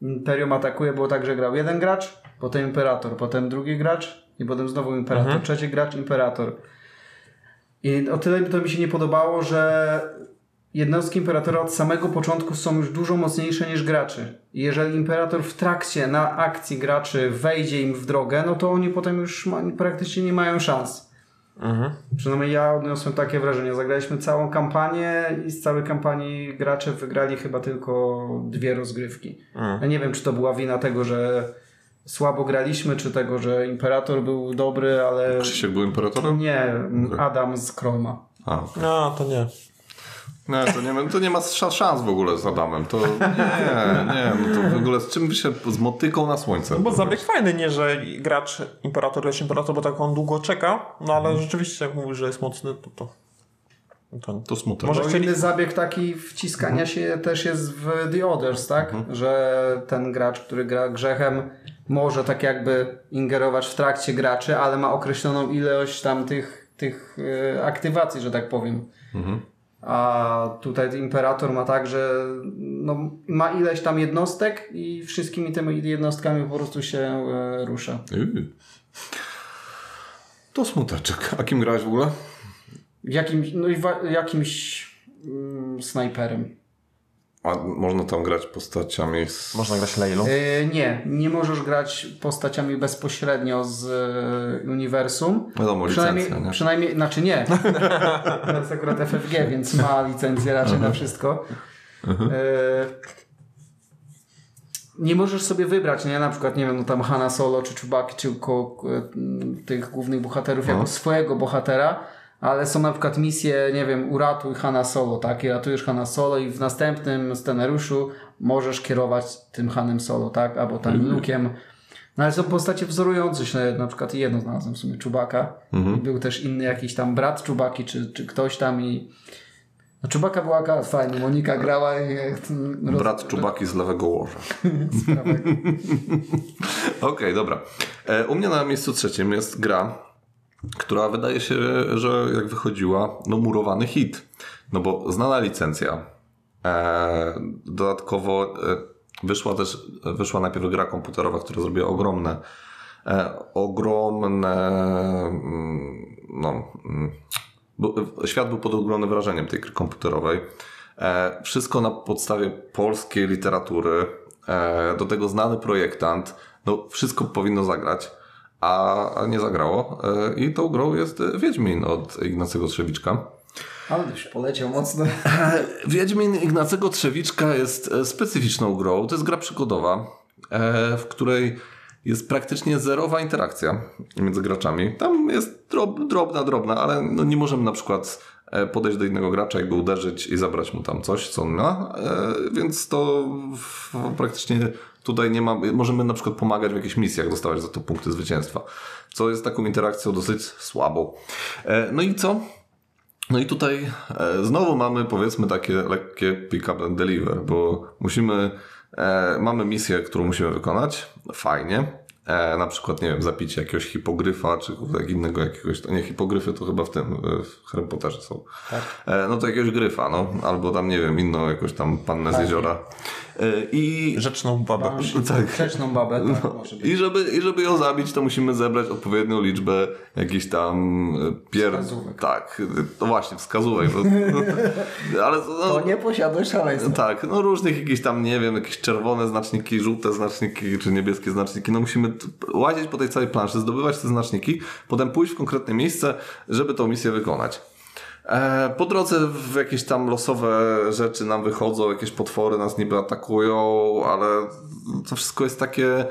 Imperium atakuje było tak, że grał jeden gracz, potem Imperator, potem drugi gracz i potem znowu Imperator, trzeci gracz, Imperator. I o tyle to mi się nie podobało, że jednostki Imperatora od samego początku są już dużo mocniejsze niż graczy. I jeżeli Imperator w trakcie na akcji graczy wejdzie im w drogę, no to oni potem już ma, praktycznie nie mają szans. Mhm. Przynajmniej ja odniosłem takie wrażenie. Zagraliśmy całą kampanię i z całej kampanii gracze wygrali chyba tylko dwie rozgrywki. Ja nie wiem, czy to była wina tego, że słabo graliśmy, czy tego, że Imperator był dobry, ale... Krzysiek był imperatorem? Nie, Adam z Kroma. A, No, to nie. nie, to nie, ma- to nie ma szans, szans w ogóle z Adamem. To nie, nie, no to w ogóle z czym by się z motyką na słońce. No Bo zabieg fajny, nie, że gracz imperator jest imperator, bo tak on długo czeka, no ale rzeczywiście jak mówisz, że jest mocny, to to... to... To smutek. Może Bo chcieli- inny zabieg taki wciskania się też jest w The Others, tak? Że ten gracz, który gra grzechem, może tak jakby ingerować w trakcie graczy, ale ma określoną ilość tam tych, tych e, aktywacji, że tak powiem. A tutaj Imperator ma tak, że no, ma ileś tam jednostek i wszystkimi tymi jednostkami po prostu się e, rusza. Yy. To smuteczek. A kim grałeś w ogóle? Jakimś, no i jakimś mm, snajperem. A można tam grać postaciami z... Można grać Leilą. Yy, nie, nie możesz grać postaciami bezpośrednio z yy, uniwersum. Wiadomo, Przynajmniej, licencja, nie? przynajmniej, znaczy nie. to jest akurat FFG, więc ma licencję raczej na wszystko. Yy, nie możesz sobie wybrać, nie? Na przykład, nie wiem, no tam Hanna Solo, czy Chewbacca, czy ko, tych głównych bohaterów jako swojego bohatera, ale są na przykład misje, nie wiem, uratuj Hanna Solo, tak? I ratujesz Hanna Solo i w następnym scenariuszu możesz kierować tym Hanem Solo, tak? Albo tam Luke'em. No ale są postacie wzorujące się, na przykład jedno znalazłem w sumie Czubaka. I był też inny jakiś tam brat Czubaki, czy, czy ktoś tam i no Czubaka była fajnie, Monika grała i roz- Brat Czubaki z lewego łoża. Okej, dobra. E, u mnie na miejscu trzecim jest gra, która wydaje się, że jak wychodziła, no murowany hit. No bo znana licencja. E, dodatkowo e, wyszła też, wyszła najpierw gra komputerowa, która zrobiła ogromne, e, ogromne, mm, no, mm, bo, świat był pod ogromnym wrażeniem tej gry komputerowej. E, wszystko na podstawie polskiej literatury, e, do tego znany projektant, no wszystko powinno zagrać, a, nie zagrało. E, I tą grą jest Wiedźmin od Ignacego Trzewiczka. Ale już poleciał mocno. Wiedźmin Ignacego Trzewiczka jest e, specyficzną grą. To jest gra przygodowa, e, w której jest praktycznie zerowa interakcja między graczami. Tam jest drob, drobna, drobna, ale no nie możemy na przykład e, podejść do innego gracza i go uderzyć i zabrać mu tam coś, co on ma. E, Więc to praktycznie tutaj nie ma. Możemy na przykład pomagać w jakichś misjach, dostawać za to punkty zwycięstwa, co jest taką interakcją dosyć słabą. E, No i co? No i tutaj e, znowu mamy powiedzmy takie lekkie pick up and deliver, bo musimy, e, mamy misję, którą musimy wykonać, fajnie, na przykład, nie wiem, zapicie jakiegoś hipogryfa, czy innego jakiegoś, nie, hipogryfy to chyba w tym, w Harry Potterze są. E, no to jakiegoś gryfa, no, albo tam, nie wiem, inną jakąś tam pannę z jeziora. E, I Rzeczną babę. tak. Grzeczną babę, tak, być. I żeby, I żeby ją zabić, to musimy zebrać odpowiednią liczbę jakichś tam e, pier... Wskazówek. Tak, no właśnie, wskazówek. No, ale no, To nie posiadłeś szaleństwa. tak, no różnych jakieś tam, nie wiem, jakieś czerwone znaczniki, żółte znaczniki, czy niebieskie znaczniki. No musimy łazić po tej całej planszy, zdobywać te znaczniki, potem pójść w konkretne miejsce, żeby tą misję wykonać. E, Po drodze w jakieś tam losowe rzeczy nam wychodzą, jakieś potwory nas niby atakują, ale to wszystko jest takie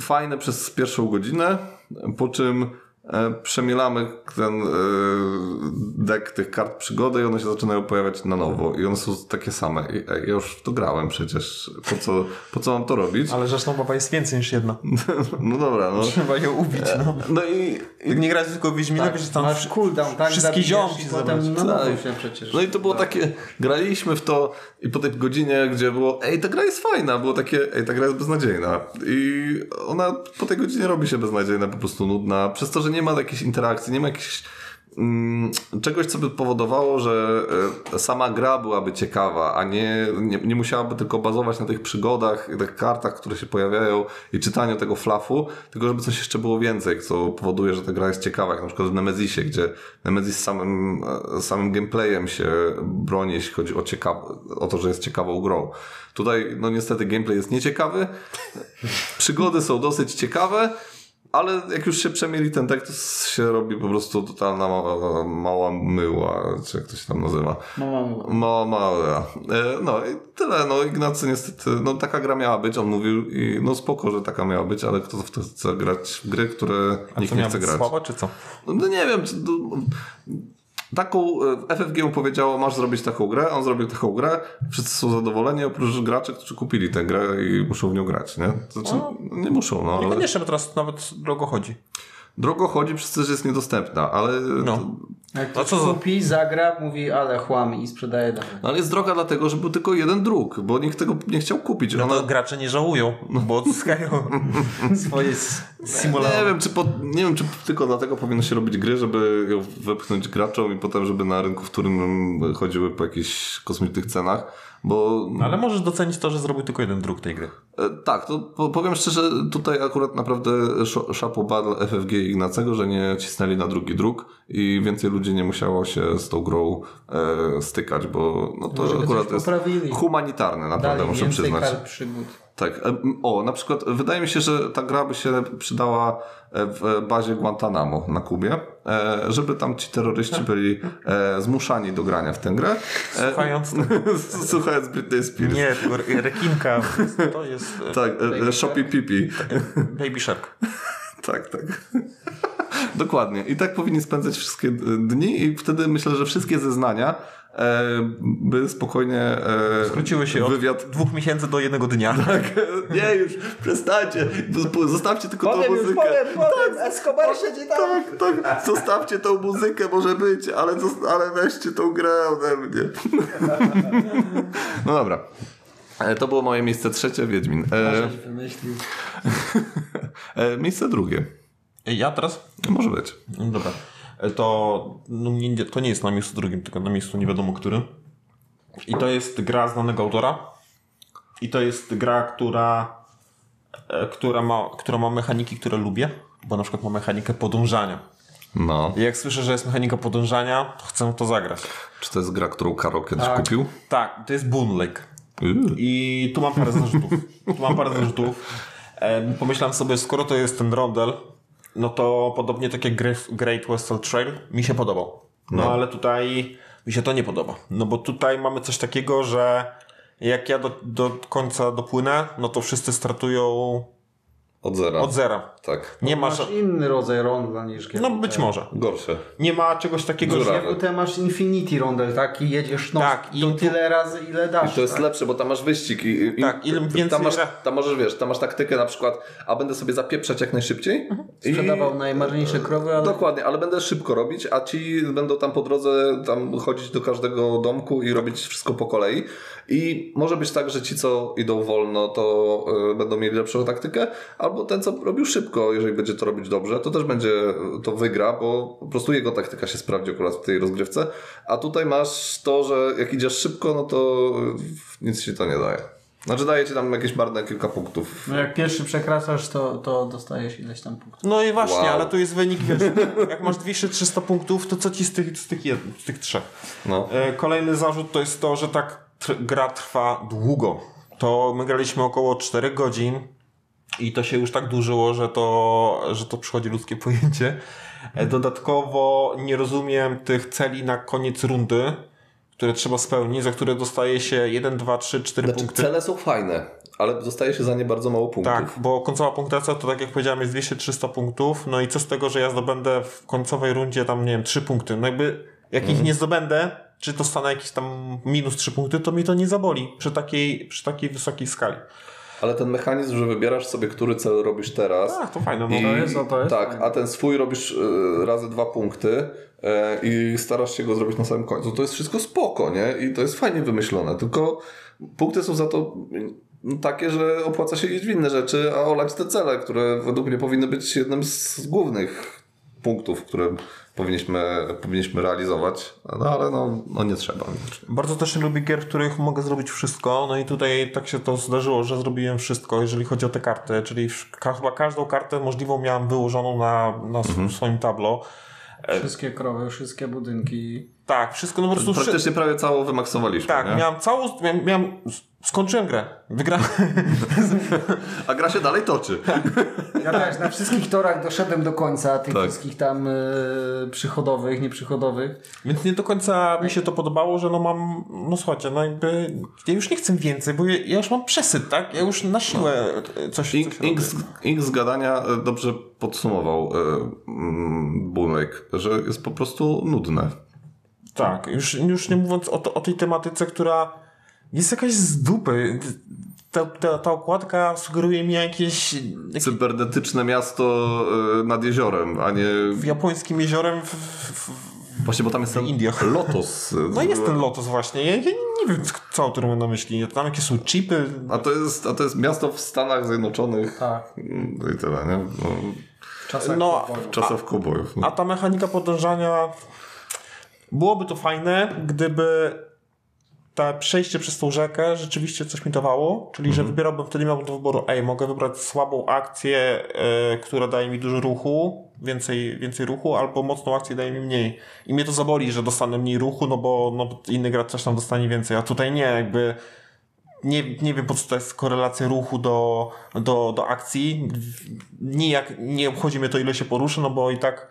fajne przez pierwszą godzinę, po czym przemielamy ten e, deck tych kart przygody i one się zaczynają pojawiać na nowo i one są takie same. I, ej, ja już w to grałem przecież. Po co, po co mam to robić? Ale rzeczną baba jest więcej niż jedna. No dobra, no. Trzeba ją ubić, no. No i, Jak nie grać tylko Wiedźmina, Tak, że tam masz cooldown, tak? wszystkie ziomki potem na nowo Tak. się przecież. No i to było takie, graliśmy w to i po tej godzinie, gdzie było, ej, ta gra jest fajna, było takie, ej, ta gra jest beznadziejna. I ona po tej godzinie robi się beznadziejna, po prostu nudna, przez to, że nie ma jakiejś interakcji, nie ma jakichś mm, czegoś, co by powodowało, że e, sama gra byłaby ciekawa, a nie, nie, nie musiałaby tylko bazować na tych przygodach, tych kartach, które się pojawiają i czytaniu tego flafu, tylko żeby coś jeszcze było więcej, co powoduje, że ta gra jest ciekawa, jak na przykład w Nemezisie, gdzie Nemezis samym, e, samym gameplayem się broni, jeśli chodzi o, o to, że jest ciekawą grą. Tutaj, no niestety, gameplay jest nieciekawy, przygody są dosyć ciekawe, ale jak już się przemieli ten tekst, to się robi po prostu totalna mała, mała myła, czy jak to się tam nazywa. Mama mówiła. No, mała. E, No i tyle. No Ignacy niestety, no taka gra miała być, on mówił i no spoko, że taka miała być, ale kto w to chce grać w gry, które A nikt nie chce grać. słaba, czy co? No nie wiem, czy to, taką e, FFG powiedziało, masz zrobić taką grę, on zrobił taką grę, wszyscy są zadowoleni, oprócz graczy, którzy kupili tę grę i muszą w nią grać, nie? Znaczy, nie muszą, no ale Niekoniecznie, bo teraz nawet drogo chodzi. Drogo chodzi przez to, że jest niedostępna, ale, No. Jak A to co kupi, zagra, mówi ale chłam i sprzedaje dalej. ale jest droga dlatego, że był tylko jeden druk, bo nikt tego nie chciał kupić. No Ona, to gracze nie żałują, bo odzyskają swoje symulatory. nie wiem, czy po, nie wiem, czy tylko dlatego powinno się robić gry, żeby ją wepchnąć graczom i potem, żeby na rynku wtórnym chodziły po jakichś kosmicznych cenach, bo Ale możesz docenić to, że zrobił tylko jeden druk tej gry. E, Tak, to po- powiem szczerze, tutaj akurat naprawdę sz- szapo battle FFG i Ignacego, że nie cisnęli na drugi druk i więcej ludzi nie musiało się z tą grą e, stykać, bo no to Może akurat jest poprawili. humanitarne, naprawdę Dali muszę przyznać. kart przygód. Tak, o, na przykład wydaje mi się, że ta gra by się przydała e, w bazie Guantanamo na Kubie, e, żeby tam ci terroryści byli e, zmuszani do grania w tę grę. Słuchając Słuchając Britney Spears. Nie, tylko re- rekinka. To jest Tak, Shopee Pipi. Baby Shark. Tak, tak. Dokładnie. I tak powinni spędzać wszystkie dni i wtedy myślę, że wszystkie zeznania by spokojnie e, Skróciły się od wywiad... dwóch miesięcy do jednego dnia. Tak, nie już, przestańcie. Zostawcie tylko tą Powiem już, muzykę. powiem, powiem, Escobar siedzi tam. Tak, tak, zostawcie tą muzykę, może być, ale, ale weźcie tą grę ode mnie. No dobra. E, To było moje miejsce trzecie, Wiedźmin. E, e, miejsce drugie. Ja teraz? Może być. No dobra. To, no, nie, to nie jest na miejscu drugim, tylko na miejscu nie wiadomo którym. I to jest gra znanego autora. I to jest gra, która, e, która, ma, która ma mechaniki, które lubię. Bo na przykład ma mechanikę podążania. No. I jak słyszę, że jest mechanika podążania, to chcę to zagrać. Czy to jest gra, którą Karol kiedyś Tak. kupił? Tak, to jest Boon Lake. Yy. I tu mam parę zarzutów. Tu mam parę zarzutów. E, pomyślałem sobie, skoro to jest ten rondel, no to podobnie tak jak Great- Western Trail mi się podobał. No, No. ale tutaj mi się to nie podoba. No bo tutaj mamy coś takiego, że jak ja do, do końca dopłynę, no to wszyscy startują Od zera. od zera. Tak. Nie ma, Masz ża- inny rodzaj ronda niż no być może. Gorsze. Nie ma czegoś takiego, Dziura. że... Masz Infinity Rondel, tak? I jedziesz no Tak, i to tu- tyle razy, ile dasz. I to jest tak? lepsze, bo tam masz wyścig i, i Tak, ile więcej tam, masz, tam możesz, wiesz, tam masz taktykę na przykład, a będę sobie zapieprzać jak najszybciej. I... Sprzedawał najmarniejsze krowy, ale Dokładnie, ale będę szybko robić, a ci będą tam po drodze tam chodzić do każdego domku i robić wszystko po kolei. I może być tak, że ci, co idą wolno, to y, będą mieli lepszą taktykę, albo ten, co robił szybko, jeżeli będzie to robić dobrze, to też będzie to wygra, bo po prostu jego taktyka się sprawdzi akurat w tej rozgrywce. A tutaj masz to, że jak idziesz szybko, no to nic ci to nie daje. Znaczy daje ci tam jakieś bardzo kilka punktów. No jak pierwszy przekraczasz, to, to dostajesz ileś tam punktów. No i właśnie, Wow. ale tu jest wynik, wiesz, jak masz 200-300 punktów, to co ci z tych, z tych, jed, z tych trzech? No. E, Kolejny zarzut to jest to, że tak tr- gra trwa długo. To my graliśmy około 4 godzin i to się już tak dłużyło, że to, że to przychodzi ludzkie pojęcie. E, Dodatkowo nie rozumiem tych celi na koniec rundy, które trzeba spełnić, za które dostaje się 1, 2, 3, 4 Znaczy, punkty. cele są fajne, ale dostaje się za nie bardzo mało punktów. Tak, bo końcowa punktacja to tak jak powiedziałem jest 200-300 punktów, no i co z tego, że ja zdobędę w końcowej rundzie tam nie wiem 3 punkty, no jakby jak Mhm. ich nie zdobędę, czy dostanę jakieś tam minus 3 punkty, to mi to nie zaboli przy takiej, przy takiej wysokiej skali. Ale ten mechanizm, że wybierasz sobie, który cel robisz teraz. Tak, to fajne. No. I, to jest- o, to jest tak, fajne. a ten swój robisz e, razy dwa punkty e, i starasz się go zrobić na samym końcu. To jest wszystko spoko, nie? I to jest fajnie wymyślone. Tylko punkty są za to mm, takie, że opłaca się iść w inne rzeczy, a olać te cele, które według mnie powinny być jednym z głównych punktów, które powinniśmy, powinniśmy realizować. No ale no, no nie trzeba. Bardzo też nie lubię gier, w których mogę zrobić wszystko, no i tutaj tak się to zdarzyło, że zrobiłem wszystko, jeżeli chodzi o te karty, czyli chyba każdą kartę możliwą miałem wyłożoną na, na Mhm. swoim tablo. Wszystkie krowy, wszystkie budynki. Tak, wszystko, no po prostu... Praktycznie prawie całą wymaksowaliśmy. Tak, nie? miałem całą, miałem, miałem, skończyłem grę. Wygrałem. A gra się dalej toczy. Ja też na wszystkich torach doszedłem do końca, tych Tak. wszystkich tam y, przychodowych, nieprzychodowych. Więc nie do końca mi się to podobało, że no mam, no słuchajcie, no jakby ja już nie chcę więcej, bo ja, ja już mam przesyt, tak? Ja już na siłę coś, coś Ink, robię. Ink, z, Ink z gadania e, dobrze podsumował Lake, że jest po prostu nudne. Tak, już, już nie mówiąc o, to, o tej tematyce, która jest jakaś z dupy. Ta, ta, ta okładka sugeruje mi jakieś, jakieś Cybernetyczne miasto e, nad jeziorem, a nie... w japońskim jeziorem w, w, Właśnie, bo tam jest ten Indiach. Lotos. e, No jest ten Lotus właśnie. Ja, ja nie wiem, co autor ma na myśli. Tam jakie są chipy. A to, jest, a to jest miasto w Stanach Zjednoczonych. Tak. No i tyle, nie? No, W czasach No, pokoju. czasów kobojów. A No. ta mechanika podążania byłoby to fajne, gdyby te przejście przez tą rzekę rzeczywiście coś mi dawało, czyli że wybierałbym, wtedy miałbym do wyboru, ej, mogę wybrać słabą akcję, e, która daje mi dużo ruchu, więcej, więcej ruchu, albo mocną akcję daje mi mniej. I mnie to zaboli, że dostanę mniej ruchu, no bo no, inny gracz coś tam dostanie więcej, a tutaj nie, jakby nie, nie wiem po co to jest korelacja ruchu do, do, do akcji. Nijak nie obchodzi mnie to, ile się poruszę, no bo i tak,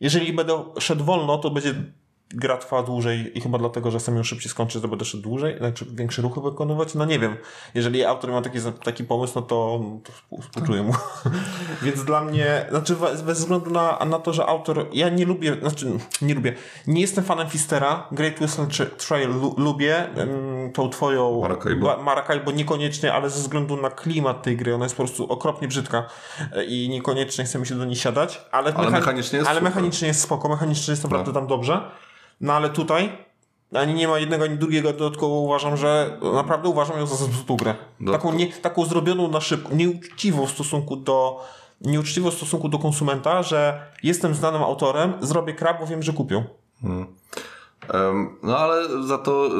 jeżeli będę szedł wolno, to będzie gra trwała dłużej i chyba dlatego, że chcę ją szybciej skończyć, to będę szedł dłużej, znaczy większe ruchy wykonywać. No nie wiem. Jeżeli autor ma taki, taki pomysł, no to, to współ- współczuję mu. Więc dla mnie, znaczy bez względu na, na to, że autor, ja nie lubię, znaczy nie lubię, nie jestem fanem Fistera, Great Whistle Tra- Trail lu, lubię, tą twoją Maracaibo. Maracaibo niekoniecznie, ale ze względu na klimat tej gry, ona jest po prostu okropnie brzydka e, i niekoniecznie chce mi się do niej siadać, ale, Ale mechanicznie jest ale mechanicznie jest spoko, mechanicznie jest naprawdę tam dobrze. No ale tutaj ani nie ma jednego, ani drugiego, dodatkowo uważam, że naprawdę uważam ją za zepsutą grę. Taką, nie, taką zrobioną na szybko, nieuczciwą w stosunku do nieuczciwą w stosunku do konsumenta, że jestem znanym autorem, zrobię krab, bo wiem, że kupią. Em, No ale za to e,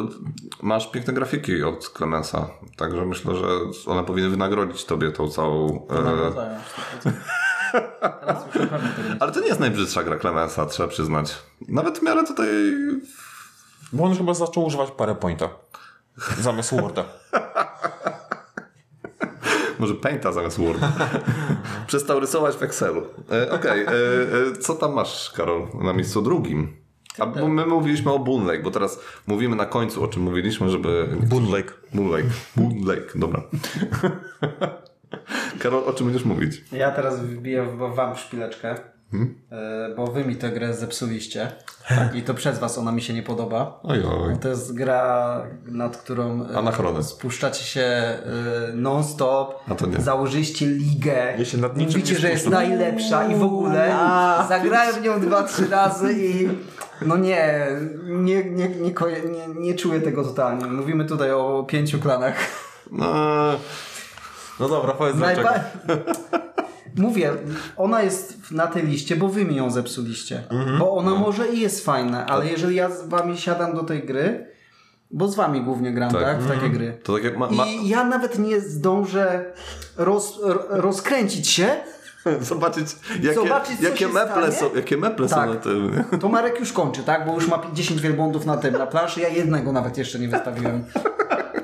masz piękne grafiki od Clemensa, także myślę, że one powinny wynagrodzić tobie tą całą... E, Nagradzają 100%. Teraz już na pewno tego nie ale to nie jest najbrzydsza gra Clemensa, trzeba przyznać. Nawet w miarę tutaj... Bo on chyba zaczął używać PowerPointa zamiast Worda. Może Painta zamiast Worda. Przestał rysować w Excelu. E, Okej, e, e, co tam masz, Karol, na miejscu drugim? A bo my mówiliśmy o Boon Lake, bo teraz mówimy na końcu, o czym mówiliśmy, żeby... Boon Lake. Moon Lake. Moon Lake, dobra. Karol, o czym będziesz mówić? Ja teraz wbiję w- wam szpileczkę, e, bo wy mi tę grę zepsuliście i to przez was ona mi się nie podoba. Oj, oj. To jest gra, nad którą e, Anachronizm. spuszczacie się e, non-stop, A założyliście ligę, Ja się nad niczym mówicie, że jest najlepsza i w ogóle zagrałem w nią dwa, trzy razy i no nie, nie, nie, nie, nie, nie czuję tego totalnie. Mówimy tutaj o pięciu klanach. No, No dobra, powiedz dlaczego. Najba... Mówię, ona jest na tej liście, bo wy mi ją zepsuliście. Bo ona może i jest fajna, ale jeżeli ja z wami siadam do tej gry, Bo z wami głównie gram, Tak. tak? W takie gry. To tak jak ma, ma... I ja nawet nie zdążę roz, ro- rozkręcić się, zobaczyć, jakie, Zobaczyć, co jakie się meple stanie? są, jakie meple Tak. są na tym. nie? to Marek już kończy, tak? Bo już ma 10 wielbłądów na tym, na planszy. Ja jednego nawet jeszcze nie wystawiłem.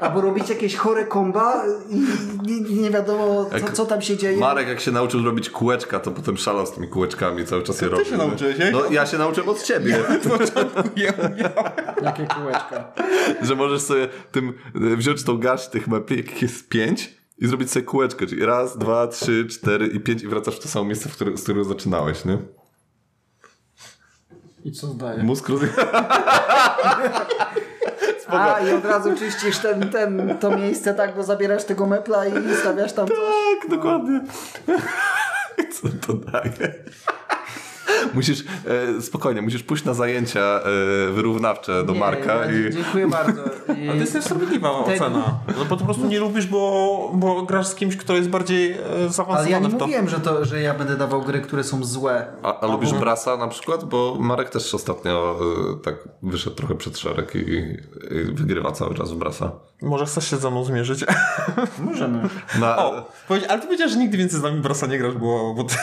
Albo robić jakieś chore komba i nie, nie wiadomo, co, co tam się dzieje. Marek jak się nauczył robić kółeczka, to potem szalał z tymi kółeczkami, cały czas je robił. się nie? nauczyłeś? No ja się nauczyłem od ciebie, Ja. Jakie kółeczka. że możesz sobie tym e, wziąć tą garść tych jakich jest pięć i zrobić sobie kółeczkę, czyli raz, dwa, trzy, cztery i pięć i wracasz w to samo miejsce, w z którego zaczynałeś, nie? I co zdaje? Mózg A, i od razu czyścisz ten, ten, to miejsce tak, bo zabierasz tego mepla i stawiasz tam coś. Tak, dokładnie. Co to daje? Musisz, e, spokojnie, musisz pójść na zajęcia e, wyrównawcze do Nie, Marka ja, i... Dziękuję bardzo. I, A to jest niesprawiedliwa Ten- ocena. No bo po prostu nie lubisz, bo, bo grasz z kimś, kto jest bardziej e, zaawansowany ale ja nie w to. mówiłem, że, to, że ja będę dawał gry, które są złe. A, a lubisz Brasa na przykład? Bo Marek też ostatnio e, tak wyszedł trochę przed szereg i, i wygrywa cały czas w Brasa. Może chcesz się ze mną zmierzyć? Możemy. Na, O, ale ty powiedziałeś, że nigdy więcej z nami Brasa nie grasz, bo, bo ty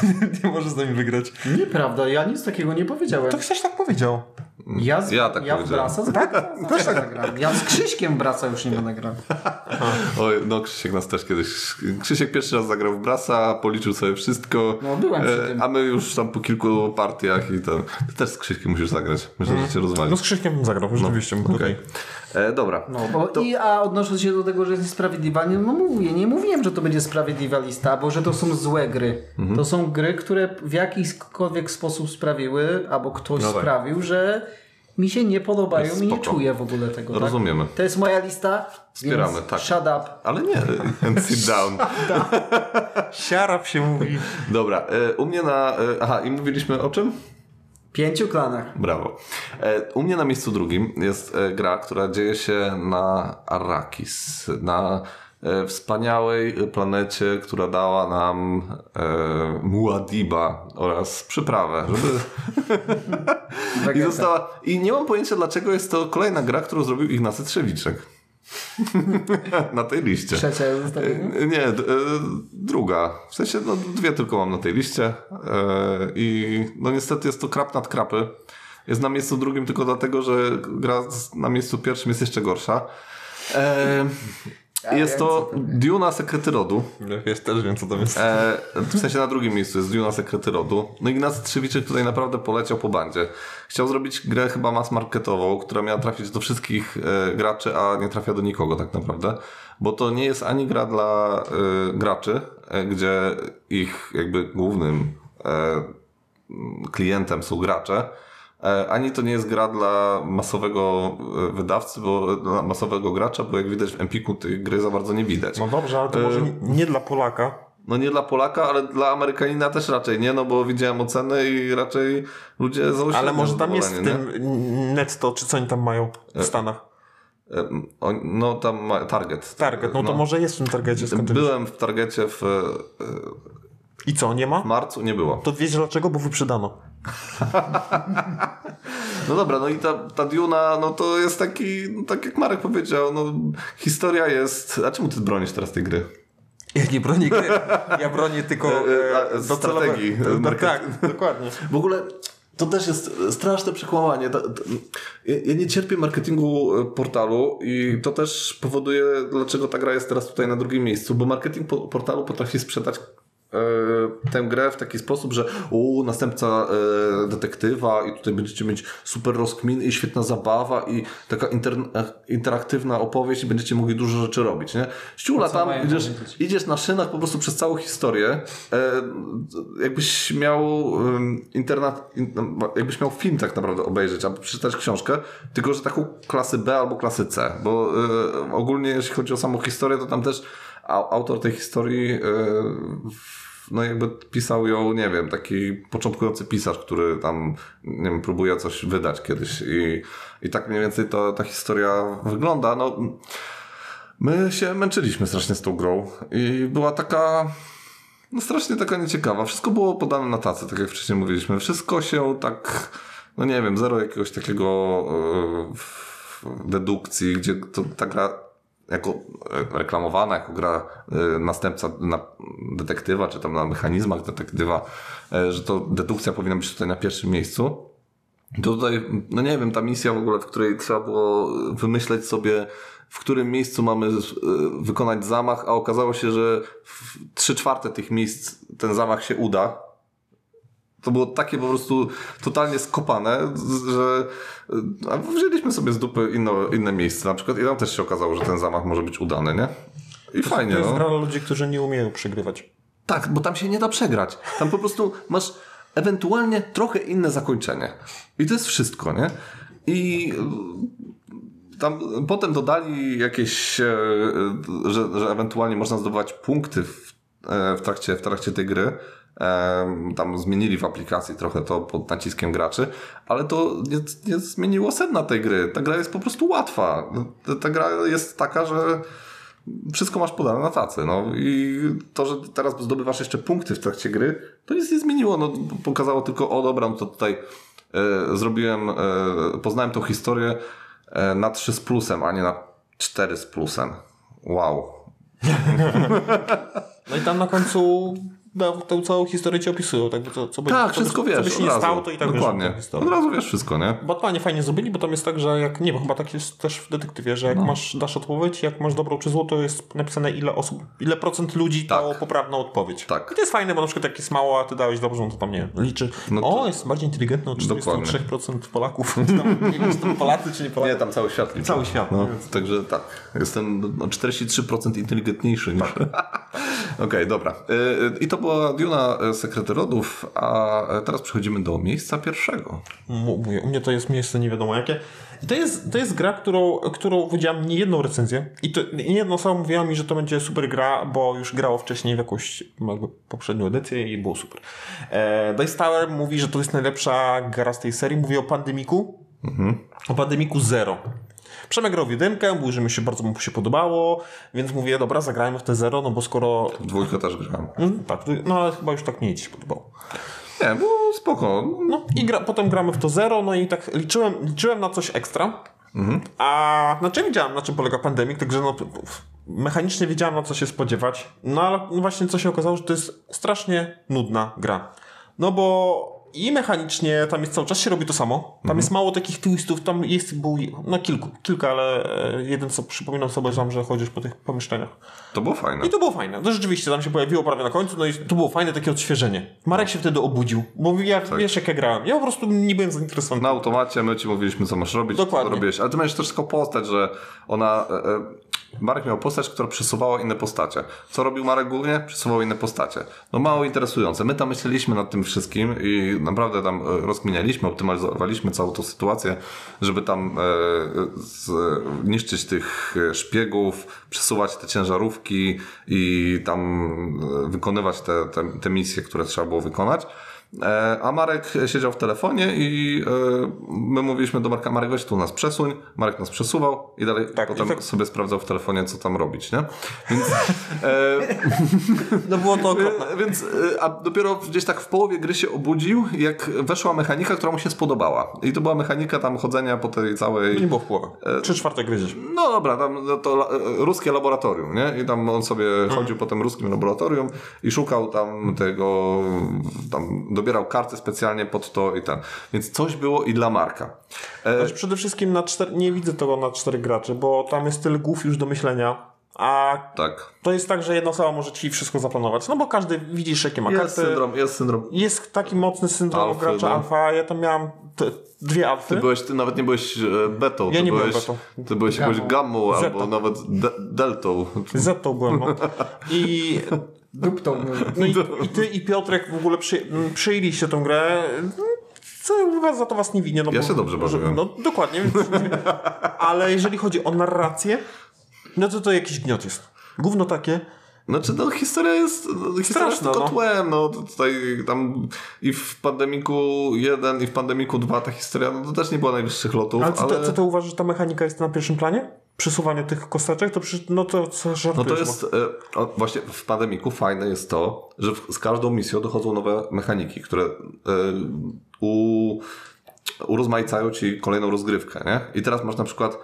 nie możesz z nami wygrać. Nieprawda, ja nic takiego nie powiedziałem. To ktoś tak powiedział. Ja, z, Ja tak ja w. Brasa z- też tak zagram. Ja z Krzyśkiem Brasa już nie będę grał. Oj, no Krzysiek nas też kiedyś... Krzysiek pierwszy raz zagrał w Brasa, policzył sobie wszystko. No, byłem przy e, tym. A my już tam po kilku partiach i to... Ty też z Krzyśkiem musisz zagrać. Myślę, że cię rozwali. No z Krzyśkiem bym zagrał, rzeczywiście. Okej. tutaj. E, dobra. No, bo I a odnosząc się do tego, że jest sprawiedliwa, nie, no mówię, nie mówiłem, że to będzie sprawiedliwa lista, bo że to są złe gry. Mhm. To są gry, które w jakikolwiek sposób sprawiły, albo ktoś No tak. sprawił, że mi się nie podobają i nie czuję w ogóle tego. Tak? Rozumiemy. To jest moja lista. Wspieramy, więc tak. Shut up. Ale nie, and sit down. Siarap się mówi. Dobra, e, u mnie na... E, aha, i mówiliśmy o czym? Pięciu klanach. Brawo. E, U mnie na miejscu drugim jest gra, która dzieje się na Arrakis, na wspaniałej planecie, która dała nam e, Muadiba oraz przyprawę, żeby... I, została... I nie mam pojęcia, dlaczego jest to kolejna gra, którą zrobił Ignacy Trzewiczek. na tej liście. Trzecia jest. E, Nie, d- e, druga. W sensie, no dwie tylko mam na tej liście. E, I no niestety jest to krap nad krapy. Jest na miejscu drugim tylko dlatego, że gra na miejscu pierwszym jest jeszcze gorsza. E, jest to Duna Sekrety Rodu. Wiesz, też wiem co tam jest. E, w sensie na drugim miejscu jest Duna Sekrety Rodu. No Ignacy Trzewiczek tutaj naprawdę poleciał po bandzie. Chciał zrobić grę chyba mass marketową, która miała trafić do wszystkich e, graczy, a nie trafia do nikogo tak naprawdę. Bo to nie jest ani gra dla e, graczy, e, gdzie ich jakby głównym e, klientem są gracze, ani to nie jest gra dla masowego e, wydawcy, bo dla masowego gracza, bo jak widać w Empiku tej gry za bardzo nie widać. No dobrze, ale to może nie- nie dla Polaka. No nie dla Polaka, ale dla Amerykanina też raczej nie, no bo widziałem oceny i raczej ludzie za Ale może tam jest w tym netto, czy co oni tam mają w Stanach. E, No tam ma Target. Target, no to może jest w tym targecie. Byłem w Targecie w, e, I co, nie ma? w marcu, nie było. To wiesz dlaczego? Bo wyprzedano. No dobra, no i ta, ta Duna, no to jest taki, no tak jak Marek powiedział, no historia jest... A czemu ty bronisz teraz tej gry? Ja nie bronię gry. Ja bronię tylko E, e, e, strategii, No, market- tak, dokładnie. W ogóle to też jest straszne przekłamanie. Ja nie cierpię marketingu e, portalu i to też powoduje, dlaczego ta gra jest teraz tutaj na drugim miejscu, bo marketing po- portalu potrafi sprzedać tę grę w taki sposób, że u następca e, detektywa i tutaj będziecie mieć super rozkmin i świetna zabawa i taka inter, e, interaktywna opowieść i będziecie mogli dużo rzeczy robić, nie? Ściula tam, idziesz, idziesz na szynach po prostu przez całą historię, e, jakbyś miał internat, in, jakbyś miał film tak naprawdę obejrzeć, albo przeczytać książkę, tylko że taką klasy B albo klasy C, bo e, ogólnie jeśli chodzi o samą historię, to tam też au- autor tej historii e, w- no jakby pisał ją, nie wiem, taki początkujący pisarz, który tam, nie wiem, próbuje coś wydać kiedyś i, i tak mniej więcej to, ta historia wygląda, no My się męczyliśmy strasznie z tą grą i była taka, no strasznie taka nieciekawa. Wszystko było podane na tacy, tak jak wcześniej mówiliśmy. Wszystko się tak, no nie wiem, zero jakiegoś takiego w- dedukcji, gdzie to, ta gra jako reklamowana, jako gra y, następca na detektywa, czy tam na mechanizmach detektywa, y, że to dedukcja powinna być tutaj na pierwszym miejscu. To tutaj, no nie wiem, ta misja w ogóle, w której trzeba było wymyśleć sobie, w którym miejscu mamy wykonać zamach, a okazało się, że w trzy czwarte tych miejsc ten zamach się uda. To było takie po prostu totalnie skopane, że a wzięliśmy sobie z dupy inne, inne miejsce na przykład i tam też się okazało, że ten zamach może być udany, nie? I fajnie, To jest no. gra ludzi, którzy nie umieją przegrywać. Tak, bo tam się nie da przegrać. Tam po prostu masz ewentualnie trochę inne zakończenie. I to jest wszystko, nie? I y, tam potem dodali jakieś, e, że, że ewentualnie można zdobywać punkty w, e, w, trakcie, w trakcie tej gry. Tam zmienili w aplikacji trochę to pod naciskiem graczy, ale to nie, nie zmieniło sedna tej gry. Ta gra jest po prostu łatwa. Ta, gra jest taka, że wszystko masz podane na tacy, no i to, że teraz zdobywasz jeszcze punkty w trakcie gry, to nic nie zmieniło, no pokazało tylko, o dobra, no to tutaj e, zrobiłem, e, poznałem tą historię e, na 3 z plusem, a nie na 4 z plusem. Wow. No i tam na końcu tę całą historię ci opisują, tak? Co by, Tak, co wszystko by, wiesz. Co by się nie razu. stało, to i tak Dokładnie. wiesz. Od razu wiesz wszystko, nie? Batmanie fajnie zrobili, bo tam jest tak, że jak, nie wiem, chyba tak jest też w detektywie, że jak No. masz, dasz odpowiedź, jak masz dobrą czy złą, to jest napisane ile osób, ile procent ludzi dało Tak. poprawną odpowiedź. Tak. I to jest fajne, bo na przykład jak jest mało, a ty dałeś dobrą, to tam nie liczy. No to- O, jest bardziej inteligentny od Dokładnie. 43% Polaków. tam, nie wiem, czy to Polacy, czy nie Polacy. Nie, tam cały świat liczy. Cały świat, No, więc- także tak, jestem no, 43% inteligentniejszy niż... Okej, dobra. Y, y, I to była Duna y, Sekrety Rodów, a y, teraz przechodzimy do miejsca pierwszego. Mówię, u mnie to jest miejsce nie wiadomo jakie. I to jest, to jest gra, którą, którą widziałem nie jedną recenzję. I to nie jedną osobą mówiła mi, że to będzie super gra, bo już grało wcześniej w jakąś jakby poprzednią edycję i było super. E, Dice Tower mówi, że to jest najlepsza gra z tej serii. Mówi o Pandemiku. O Pandemiku Zero. Przemek w jedynkę, mówił, że mi się bardzo mu się podobało, więc mówię, dobra, zagrajmy w te Zero, no bo skoro... W dwójkę też grałem. Mm, tak, no ale chyba już tak nie ci się podobało. Nie, było spoko. No i gra, potem gramy w to zero, no i tak liczyłem, liczyłem na coś ekstra. A na czym wiedziałem, na czym polega pandemik, także no, mechanicznie wiedziałem, na co się spodziewać. No ale właśnie co się okazało, że to jest strasznie nudna gra. No bo i mechanicznie tam jest cały czas się robi to samo. Tam jest mało takich twistów, tam jest, był, no kilku, kilka, ale e, jeden co przypominam sobie, że, że chodzisz po tych pomieszczeniach. To było fajne. I to było fajne. To rzeczywiście tam się pojawiło prawie na końcu, no i to było fajne takie odświeżenie. Marek się wtedy obudził, bo ja, wiesz jak ja grałem. Ja po prostu nie byłem zainteresowany. Na automacie my ci mówiliśmy, co masz robić, Dokładnie. co robiłeś. Ale ty miałeś też tylko postać, że ona... E, e, Marek miał postać, która przesuwała inne postacie. Co robił Marek głównie? Przesuwał inne postacie. No mało interesujące. My tam myśleliśmy nad tym wszystkim i naprawdę tam e, rozkminialiśmy, optymalizowaliśmy całą tą sytuację, żeby tam e, niszczyć tych e, szpiegów, przesuwać te ciężarówki i tam e, wykonywać te, te, te misje, które trzeba było wykonać. E, A Marek siedział w telefonie i e, my mówiliśmy do Marka, Marek weź tu nas przesuń. Marek nas przesuwał i dalej Tak, potem i tak- sobie sprawdzał w telefonie, co tam robić, nie? Więc, e, No było to okropne. więc a dopiero gdzieś tak w połowie gry się obudził, jak weszła mechanika, która mu się spodobała. I to była mechanika tam chodzenia po tej całej... Nie było w połowie. Trzy czwarte gry gdzieś. No dobra, tam no to ruskie laboratorium, nie? I tam on sobie chodził po tym ruskim laboratorium i szukał tam tego, tam dobierał karty specjalnie pod to i ten. Więc coś było i dla Marka. E, Znaczy, przede wszystkim na cztery, nie widzę tego na czterech graczy, bo tam jest tyle głów już do myślenia. A tak. to jest tak, że jedna osoba może ci wszystko zaplanować. No bo każdy widzisz, jakie ma Jest karty. syndrom, jest syndrom. Jest taki mocny syndrom Alfy, gracza no. alfa. Ja tam miałam te, dwie alfy. Ty byłeś, ty nawet nie byłeś e, betą, Ja ty nie byłem byłeś, betą. ty byłeś jakąś gammą Zetą. albo nawet de, deltą. Z byłem. No. I, Duptą. no i, i ty i Piotrek w ogóle przy, przyjęliście tą grę. Co was za to was nie winię. No Ja bo, się dobrze bawiłem. No dokładnie. Więc, ale jeżeli chodzi o narrację, no to to jakiś gniot jest. Gówno takie. Znaczy, no historia jest, no, historia jest Straszna, tylko no. tłem, no to tutaj tam i w Pandemiku 1 i w Pandemiku 2 ta historia, no to też nie była najwyższych lotów, Ale co, ale... to, co ty uważasz, że ta mechanika jest na pierwszym planie? Przesuwanie tych kosteczek? To przecież, no to co No to jest, e, właśnie w Pandemiku fajne jest to, że z każdą misją dochodzą nowe mechaniki, które e, u, urozmaicają ci kolejną rozgrywkę, nie? I teraz masz na przykład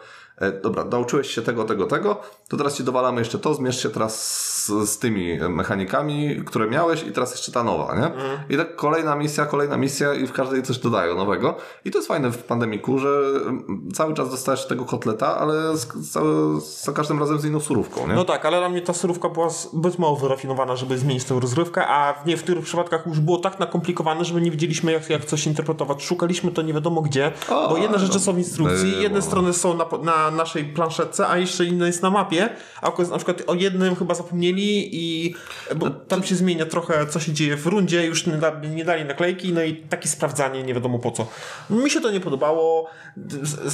dobra, nauczyłeś się tego, tego, tego, to teraz ci dowalamy jeszcze to, zmierz się teraz z, z tymi mechanikami, które miałeś i teraz jeszcze ta nowa, nie? I tak kolejna misja, kolejna misja i w każdej coś dodają nowego. I to jest fajne w pandemiku, że mm, cały czas dostajesz tego kotleta, ale z, z, za każdym razem z inną surówką, nie? No tak, ale dla mnie ta surówka była zbyt mało wyrafinowana, żeby zmienić tę rozgrywkę, a w niektórych przypadkach już było tak nakomplikowane, że my nie wiedzieliśmy jak, jak coś interpretować. Szukaliśmy to nie wiadomo gdzie, O, bo jedne rzeczy no, są w instrukcji, jedne strony są na, na naszej planszetce, a jeszcze inne jest na mapie, a na przykład o jednym chyba zapomnieli i bo tam się zmienia trochę, co się dzieje w rundzie, już nie, da, nie dali naklejki, no i takie sprawdzanie nie wiadomo po co. Mi się to nie podobało,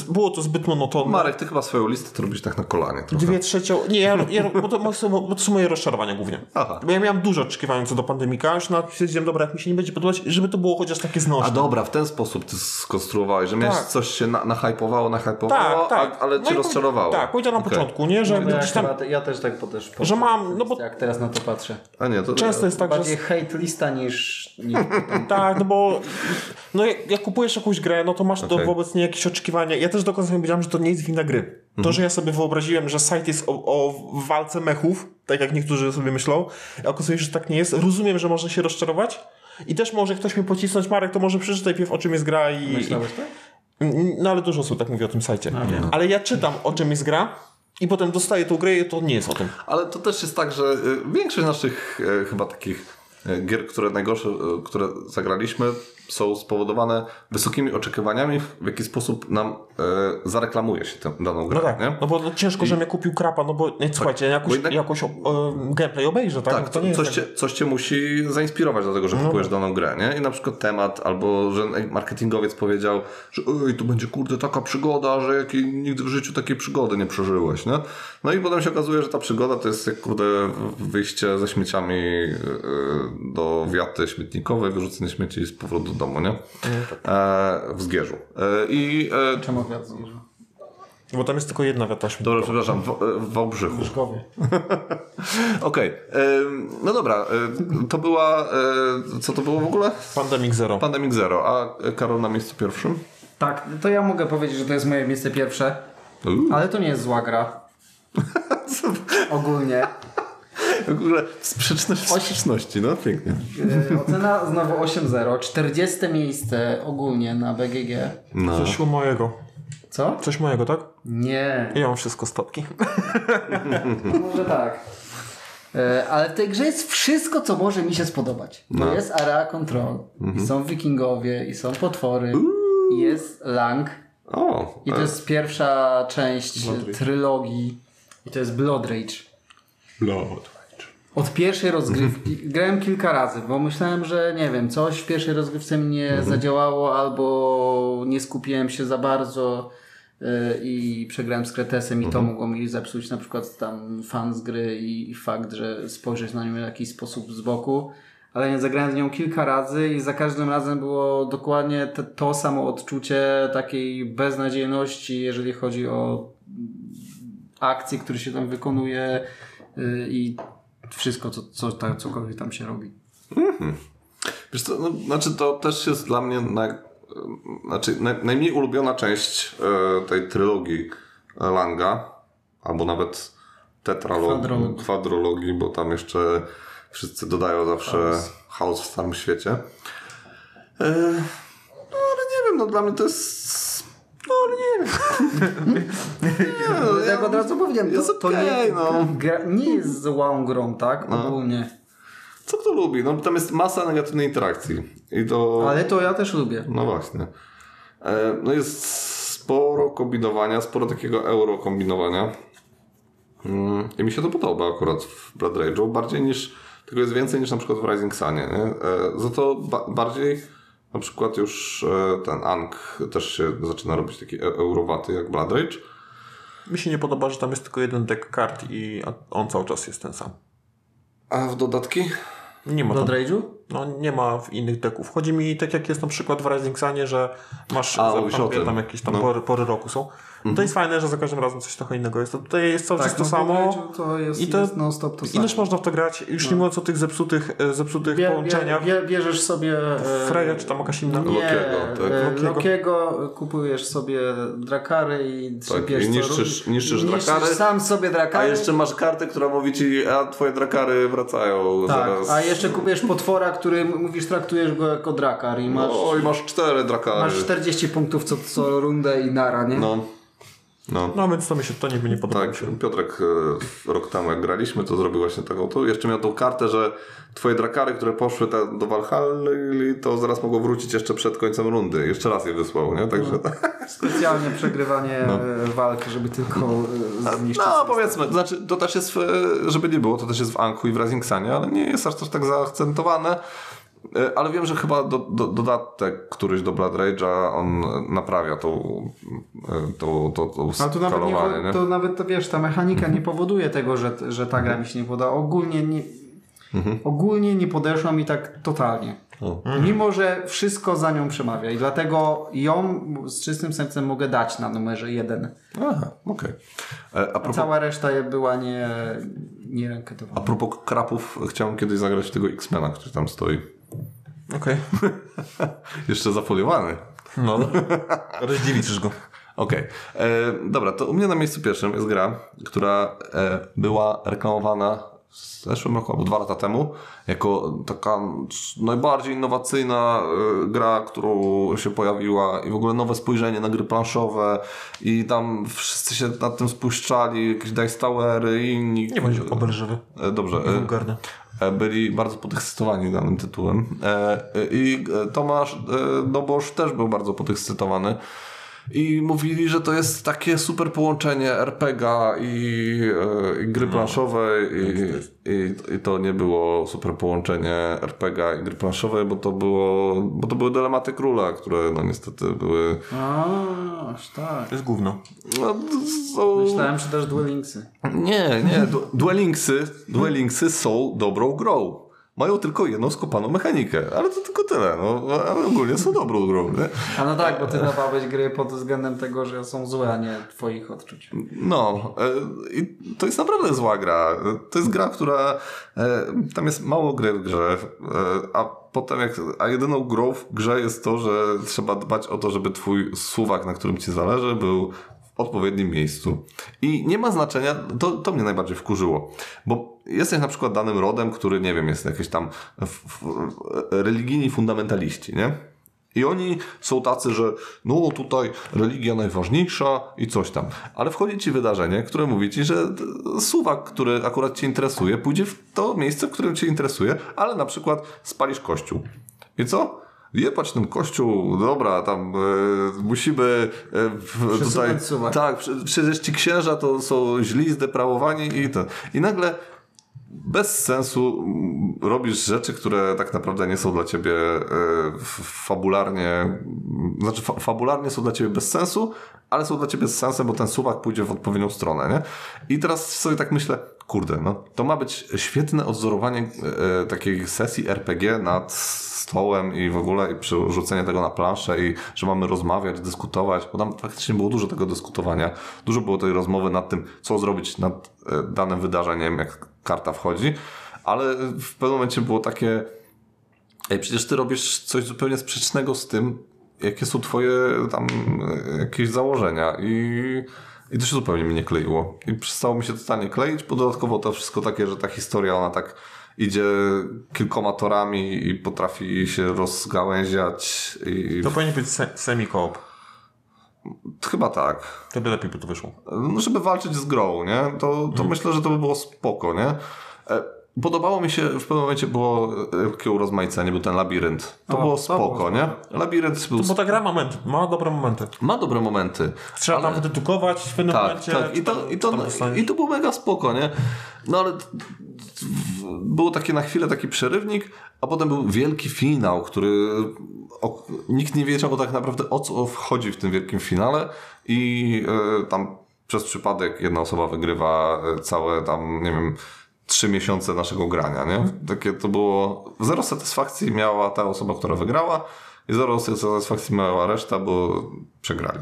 było to zbyt monotonne. Marek, ty chyba swoją listę to robisz tak na kolanie trochę. Dwie trzecie. Nie, ja, ja, bo, to, bo to są moje rozczarowania głównie. Aha. Bo ja miałem dużo oczekiwań co do pandemika, już nawet stwierdziłem, dobra, jak mi się nie będzie podobać, żeby to było chociaż takie znośne. A dobra, w ten sposób ty skonstruowałeś, że miałeś Tak. coś się na, nahypowało, nahypowało, tak, tak. A, ale No cię rozczarowało. Tak, powiedziałem na Okej. początku, nie, że No ja, gdzieś tam. ja też tak po też Że mam, no bo- Jak teraz na to patrzę. A nie, to Często jest tak, że. Bardziej hate lista niż... niż Tak, no bo no jak, jak kupujesz jakąś grę, no to masz do, Okej. wobec niej jakieś oczekiwania. Ja też do końca powiedziałem, że to nie jest wina gry. To, że ja sobie wyobraziłem, że site jest o, o walce mechów, tak jak niektórzy sobie myślą, a okazuje się, że tak nie jest. Rozumiem, że można się rozczarować. I też może ktoś mi pocisnąć, Marek, to może przeczytaj pierw o czym jest gra i... Myślałeś tak? No ale dużo osób tak mówi o tym sajcie. Ale ja czytam o czym jest gra i potem dostaję tą grę i to nie jest o tym. Ale to też jest tak, że y, większość naszych y, chyba takich y, gier, które najgorsze, które zagraliśmy, są spowodowane wysokimi oczekiwaniami, w jaki sposób nam y, zareklamuje się tę daną grę. No tak, nie? no bo ciężko, żebym ja kupił krapa, no bo nie, słuchajcie, jakoś, jednak- jakoś o, gameplay obejrzę, tak? Tak, No to nie jest coś, tak, cię, coś cię musi zainspirować do tego, że kupujesz daną grę, nie? I na przykład temat, albo że marketingowiec powiedział, że ej, to będzie kurde taka przygoda, że jakiej nigdy w życiu takiej przygody nie przeżyłeś, nie? No i potem się okazuje, że ta przygoda to jest jak kurde wyjście ze śmieciami yy, do wiaty śmietnikowej, wyrzucenie śmieci z powrotu do domu, nie? E, w Zgierzu. E, I e, Czemu wiatr zniżył? Bo tam jest tylko jedna wiata Dobra, przepraszam, w, w Wałbrzychu. Szkowie. Okej, Ym, no dobra, to była, co to było w ogóle? Pandemic Zero. Pandemic Zero, a Karol na miejscu pierwszym? Tak, to ja mogę powiedzieć, że to jest moje miejsce pierwsze. Uuu. Ale to nie jest zła gra. Ogólnie. W ogóle sprzeczność w sprzeczności, no pięknie. Yy, ocena znowu 8-0. 40 miejsce ogólnie na BGG. No. Coś mojego. Co? Coś mojego, tak? Nie. Ja mam wszystko stopki. Może tak. E, Ale w tej grze jest wszystko, co może mi się spodobać. No. To jest area control. I są wikingowie, i są potwory. I jest lang. O, I to jest pierwsza część trylogii. I to jest Blood Rage. Blood. Od pierwszej rozgrywki. Grałem kilka razy, bo myślałem, że nie wiem, coś w pierwszej rozgrywce mi nie zadziałało, albo nie skupiłem się za bardzo y, i przegrałem z Kretesem i to mogło mi zepsuć na przykład tam fan z gry i, fakt, że spojrzeć na nią w jakiś sposób z boku. Ale nie zagrałem z nią kilka razy i za każdym razem było dokładnie te, to samo odczucie takiej beznadziejności, jeżeli chodzi o akcje, które się tam wykonuje y, i wszystko, co, co, ta, cokolwiek tam się robi. Wiesz co, no, znaczy to też jest dla mnie naj, znaczy, naj, najmniej ulubiona część e, tej trylogii Langa, albo nawet tetralogii, Kwadrologii. kwadrologii, bo tam jeszcze wszyscy dodają zawsze chaos, w Starym Świecie. E, no ale nie wiem, no dla mnie to jest... No ale nie wiem. nie, no, Jak od razu powiedziałem, to, to nie, no. gra, nie jest złą grą, tak? Ogólnie. Co kto lubi? No tam jest masa negatywnej interakcji. I to... Ale to ja też lubię. No właśnie. E, No jest sporo kombinowania, sporo takiego euro kombinowania. Mm, I mi się to podoba akurat w Blood Rage'u, bardziej niż, tego jest więcej niż na przykład w Rising Sunie, nie? E, Za to ba- bardziej na przykład już e, ten Ankh też się zaczyna robić taki e- eurowaty jak Blood Rage. Mi się nie podoba, że tam jest tylko jeden deck kart i on cały czas jest ten sam. A w dodatki? Nie ma tam, Rage'u? no, nie ma w innych decków. Chodzi mi tak jak jest na przykład w Rising Sunie, że masz A, za- mówisz tam, o tym. tam jakieś tam No. pory, pory roku są. To jest fajne, że za każdym razem coś trochę innego jest. To tutaj jest cały czas to no, samo. To jest, I to- jest non-stop to samo. Ileż można w to grać? Już nie mówiąc o tych zepsutych, e, zepsutych Bie- połączeniach. bie- bie- bierzesz sobie... e, Freya czy tam jakaś inna? Nie, Lokiego, tak? e, Lokiego. Lokiego, kupujesz sobie drakary i trzepiesz i co niszczysz- ru- niszczysz drakary, sam sobie A drakary. jeszcze masz kartę, która mówi ci, a twoje drakary wracają tak, zaraz. a jeszcze kupujesz potwora, który mówisz, traktujesz go jako drakar i masz, O, i masz cztery drakary. masz 40 punktów co, co rundę i nara, nie? No. No. No więc to mi się to nie, nie podobało. Tak, Piotrek e, rok temu jak graliśmy, to zrobił właśnie taką, to jeszcze miał tą kartę, że twoje drakary, które poszły te, do Valhalli, to zaraz mogą wrócić jeszcze przed końcem rundy. Jeszcze raz je wysłał, nie? Także Specjalnie przegrywanie e, walki, żeby tylko e, zniszczyć. No powiedzmy, to znaczy to też jest, w, żeby nie było, to też jest w Anku i w Rising Sunie, ale nie jest aż to tak zaakcentowane. E, Ale wiem, że chyba do, do, dodatek któryś do Blood Rage'a on naprawia tą, e, tą, tą, tą Ale to nawet, nie, to nawet to wiesz, ta mechanika nie powoduje tego, że, że ta gra mi się nie podoba. Ogólnie nie, ogólnie nie podeszła mi tak totalnie. O. Mimo, że wszystko za nią przemawia i dlatego ją z czystym sercem mogę dać na numerze jeden. Aha, okej. E, A propos Cała reszta była nie, nie A propos krapów, chciałem kiedyś zagrać tego X-Mena, który tam stoi. Okej. Jeszcze zafoliowany. No, rozdziewiczysz go. Okej. E, Dobra, to u mnie na miejscu pierwszym jest gra, która e, była reklamowana w zeszłym roku albo dwa lata temu jako taka najbardziej innowacyjna e, gra, którą się pojawiła i w ogóle nowe spojrzenie na gry planszowe i tam wszyscy się nad tym spuszczali, jakieś Dice Towery i inni. Nie bądź obelżywy. E, Dobrze. e, Wulgarny. E, byli bardzo podekscytowani danym tytułem. E, e, I e, Tomasz e, Dobosz też był bardzo podekscytowany. I mówili, że to jest takie super połączenie RPGa i, e, i gry planszowej i, i, i to nie było super połączenie RPGa i gry planszowej, bo to było, bo to były dylematy króla, które no niestety były A, aż tak. To jest gówno. no, są... Myślałem, że też Duel Linksy. Nie, nie. Du- Duelingsy, Duelingsy są dobrą grą. Mają tylko jedną skopaną mechanikę, ale to tylko tyle. No, ale ogólnie są dobrą grą. Nie? A no tak, bo ty dawałeś gry pod względem tego, że są złe, a nie twoich odczuć. No, e, i to jest naprawdę zła gra. To jest gra, która. e, Tam jest mało gry w grze, e, a potem jak. A jedyną grą w grze jest to, że trzeba dbać o to, żeby twój suwak, na którym ci zależy, był w odpowiednim miejscu. I nie ma znaczenia, to, to mnie najbardziej wkurzyło, bo jesteś na przykład danym rodem, który, nie wiem, jest jakieś tam religijni fundamentaliści, nie? I oni są tacy, że no tutaj religia najważniejsza i coś tam. Ale wchodzi ci wydarzenie, które mówi ci, że suwak, który akurat cię interesuje, pójdzie w to miejsce, w którym cię interesuje, ale na przykład spalisz kościół. I co? Jebać ten kościół, dobra, tam e, musimy w, Przesuwać tutaj... Tak, prze- przecież ci księża to są źli, zdeprawowani i to. I nagle bez sensu robisz rzeczy, które tak naprawdę nie są dla ciebie e, fabularnie, znaczy fa fabularnie są dla ciebie bez sensu, ale są dla ciebie z sensem, bo ten suwak pójdzie w odpowiednią stronę, nie? I teraz sobie tak myślę, kurde, no to ma być świetne odzorowanie e, takiej sesji RPG nad stołem i w ogóle i przerzucenie tego na planszę i że mamy rozmawiać, dyskutować, bo tam faktycznie było dużo tego dyskutowania, dużo było tej rozmowy nad tym, co zrobić nad e, danym wydarzeniem, jak karta wchodzi, ale w pewnym momencie było takie Ej, przecież ty robisz coś zupełnie sprzecznego z tym, jakie są twoje tam e, jakieś założenia i, i to się zupełnie mi nie kleiło. I przestało mi się totalnie kleić, bo dodatkowo to wszystko takie, że ta historia ona tak idzie kilkoma torami i potrafi się rozgałęziać i To powinien być se semi-koop. Chyba tak. Wtedy lepiej by to wyszło. no, żeby walczyć z grą, nie? To, to myślę, że to by było spoko, nie? E, Podobało mi się, w pewnym momencie było e, takie urozmaicenie, był ten labirynt. To O, było to spoko, było nie? Labirynt był... Bo ta gra ma momenty, ma dobre momenty. Ma dobre momenty. Trzeba tam wydedukować w pewnym Tak, momencie. tak. I to, tam- i, to. I to było mega spoko, nie? No ale było takie na chwilę taki przerywnik, a potem był wielki finał, który o, nikt nie wiedział tak naprawdę o co wchodzi w tym wielkim finale i e, tam przez przypadek jedna osoba wygrywa e, całe tam, nie wiem, trzy miesiące naszego grania, nie? Takie to było... Zero satysfakcji miała ta osoba, która wygrała i zero satysfakcji miała reszta, bo przegrali.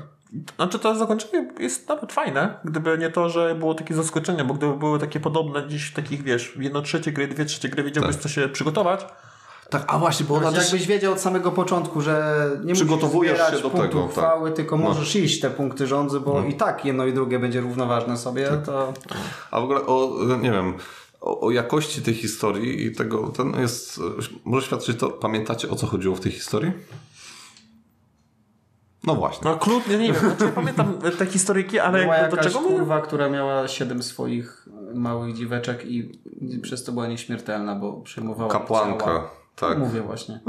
Znaczy to zakończenie jest nawet fajne, gdyby nie to, że było takie zaskoczenie, bo gdyby były takie podobne gdzieś takich, wiesz, jedno trzecie gry, dwie trzecie gry, wiedziałbyś co się przygotować. Tak, a właśnie, bo ona też... Jakbyś wiedział od samego początku, że nie Przygotowujesz musisz się do punktu tego, tak. chwały, tylko możesz iść te punkty rządzy, bo i tak jedno i drugie będzie równoważne sobie, to A w ogóle o, nie wiem, o, o jakości tej historii i tego, ten jest, może świadczyć to, pamiętacie o co chodziło w tej historii? No właśnie. No klucz, nie, nie wiem, znaczy, ja pamiętam te historyjki, ale była jakby do czego my... kurwa, która miała siedem swoich małych dziweczek i przez to była nieśmiertelna, bo przejmowała Kapłanka, ciała. Tak. Mówię właśnie.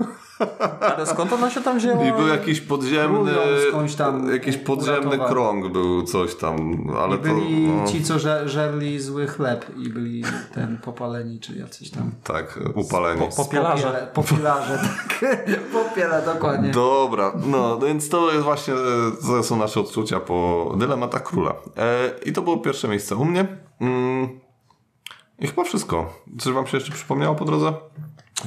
Ale skąd ona się tam wzięła? I był jakiś podziemny, skądś tam jakiś podziemny uratowali. krąg był, coś tam, ale I byli to... No, ci, co żer, żerli zły chleb i byli ten popaleni, czy jacyś tam. tak, upaleni. Po- Popielarze. Popielarze, tak. Popiele, dokładnie. Dobra, no więc to jest właśnie, to są nasze odczucia po Dylematach Króla. E, I to było pierwsze miejsce u mnie. Mm, I chyba wszystko. Coś wam się jeszcze przypomniało po drodze?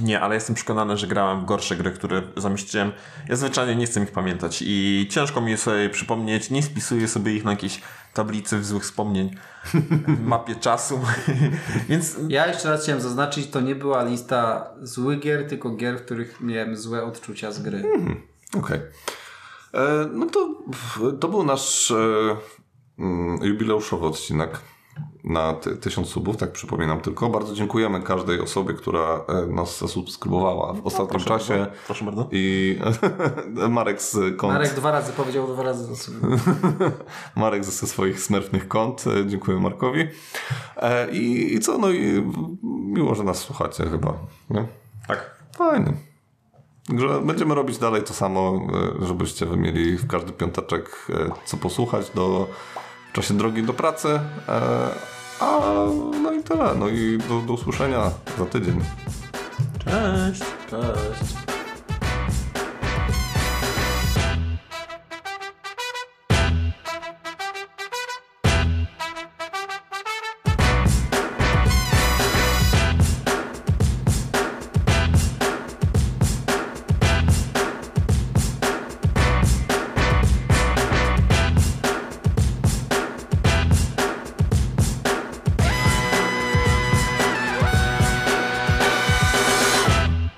Nie, ale jestem przekonany, że grałem w gorsze gry, które zamieściłem. Ja zwyczajnie nie chcę ich pamiętać i ciężko mi je sobie przypomnieć. Nie spisuję sobie ich na jakiejś tablicy w złych wspomnień, w mapie czasu. Więc Ja jeszcze raz chciałem zaznaczyć, to nie była lista złych gier, tylko gier, w których miałem złe odczucia z gry. Okej. E, No to, to był nasz e, mm, jubileuszowy odcinek na ty, tysiąc subów, tak przypominam tylko. Bardzo dziękujemy każdej osobie, która e, nas zasubskrybowała w ostatnim proszę czasie. bardzo, proszę bardzo. I Marek z kont. Marek dwa razy powiedział dwa razy. Marek ze swoich smerfnych kont. E, Dziękuję Markowi. E, I, I co? No i miło, że nas słuchacie chyba. Nie? tak. Fajnie. Że będziemy robić dalej to samo, żebyście wy mieli w każdy piąteczek co posłuchać do, w czasie drogi do pracy. A no i tyle. No i do, do usłyszenia za tydzień. Cześć. Cześć.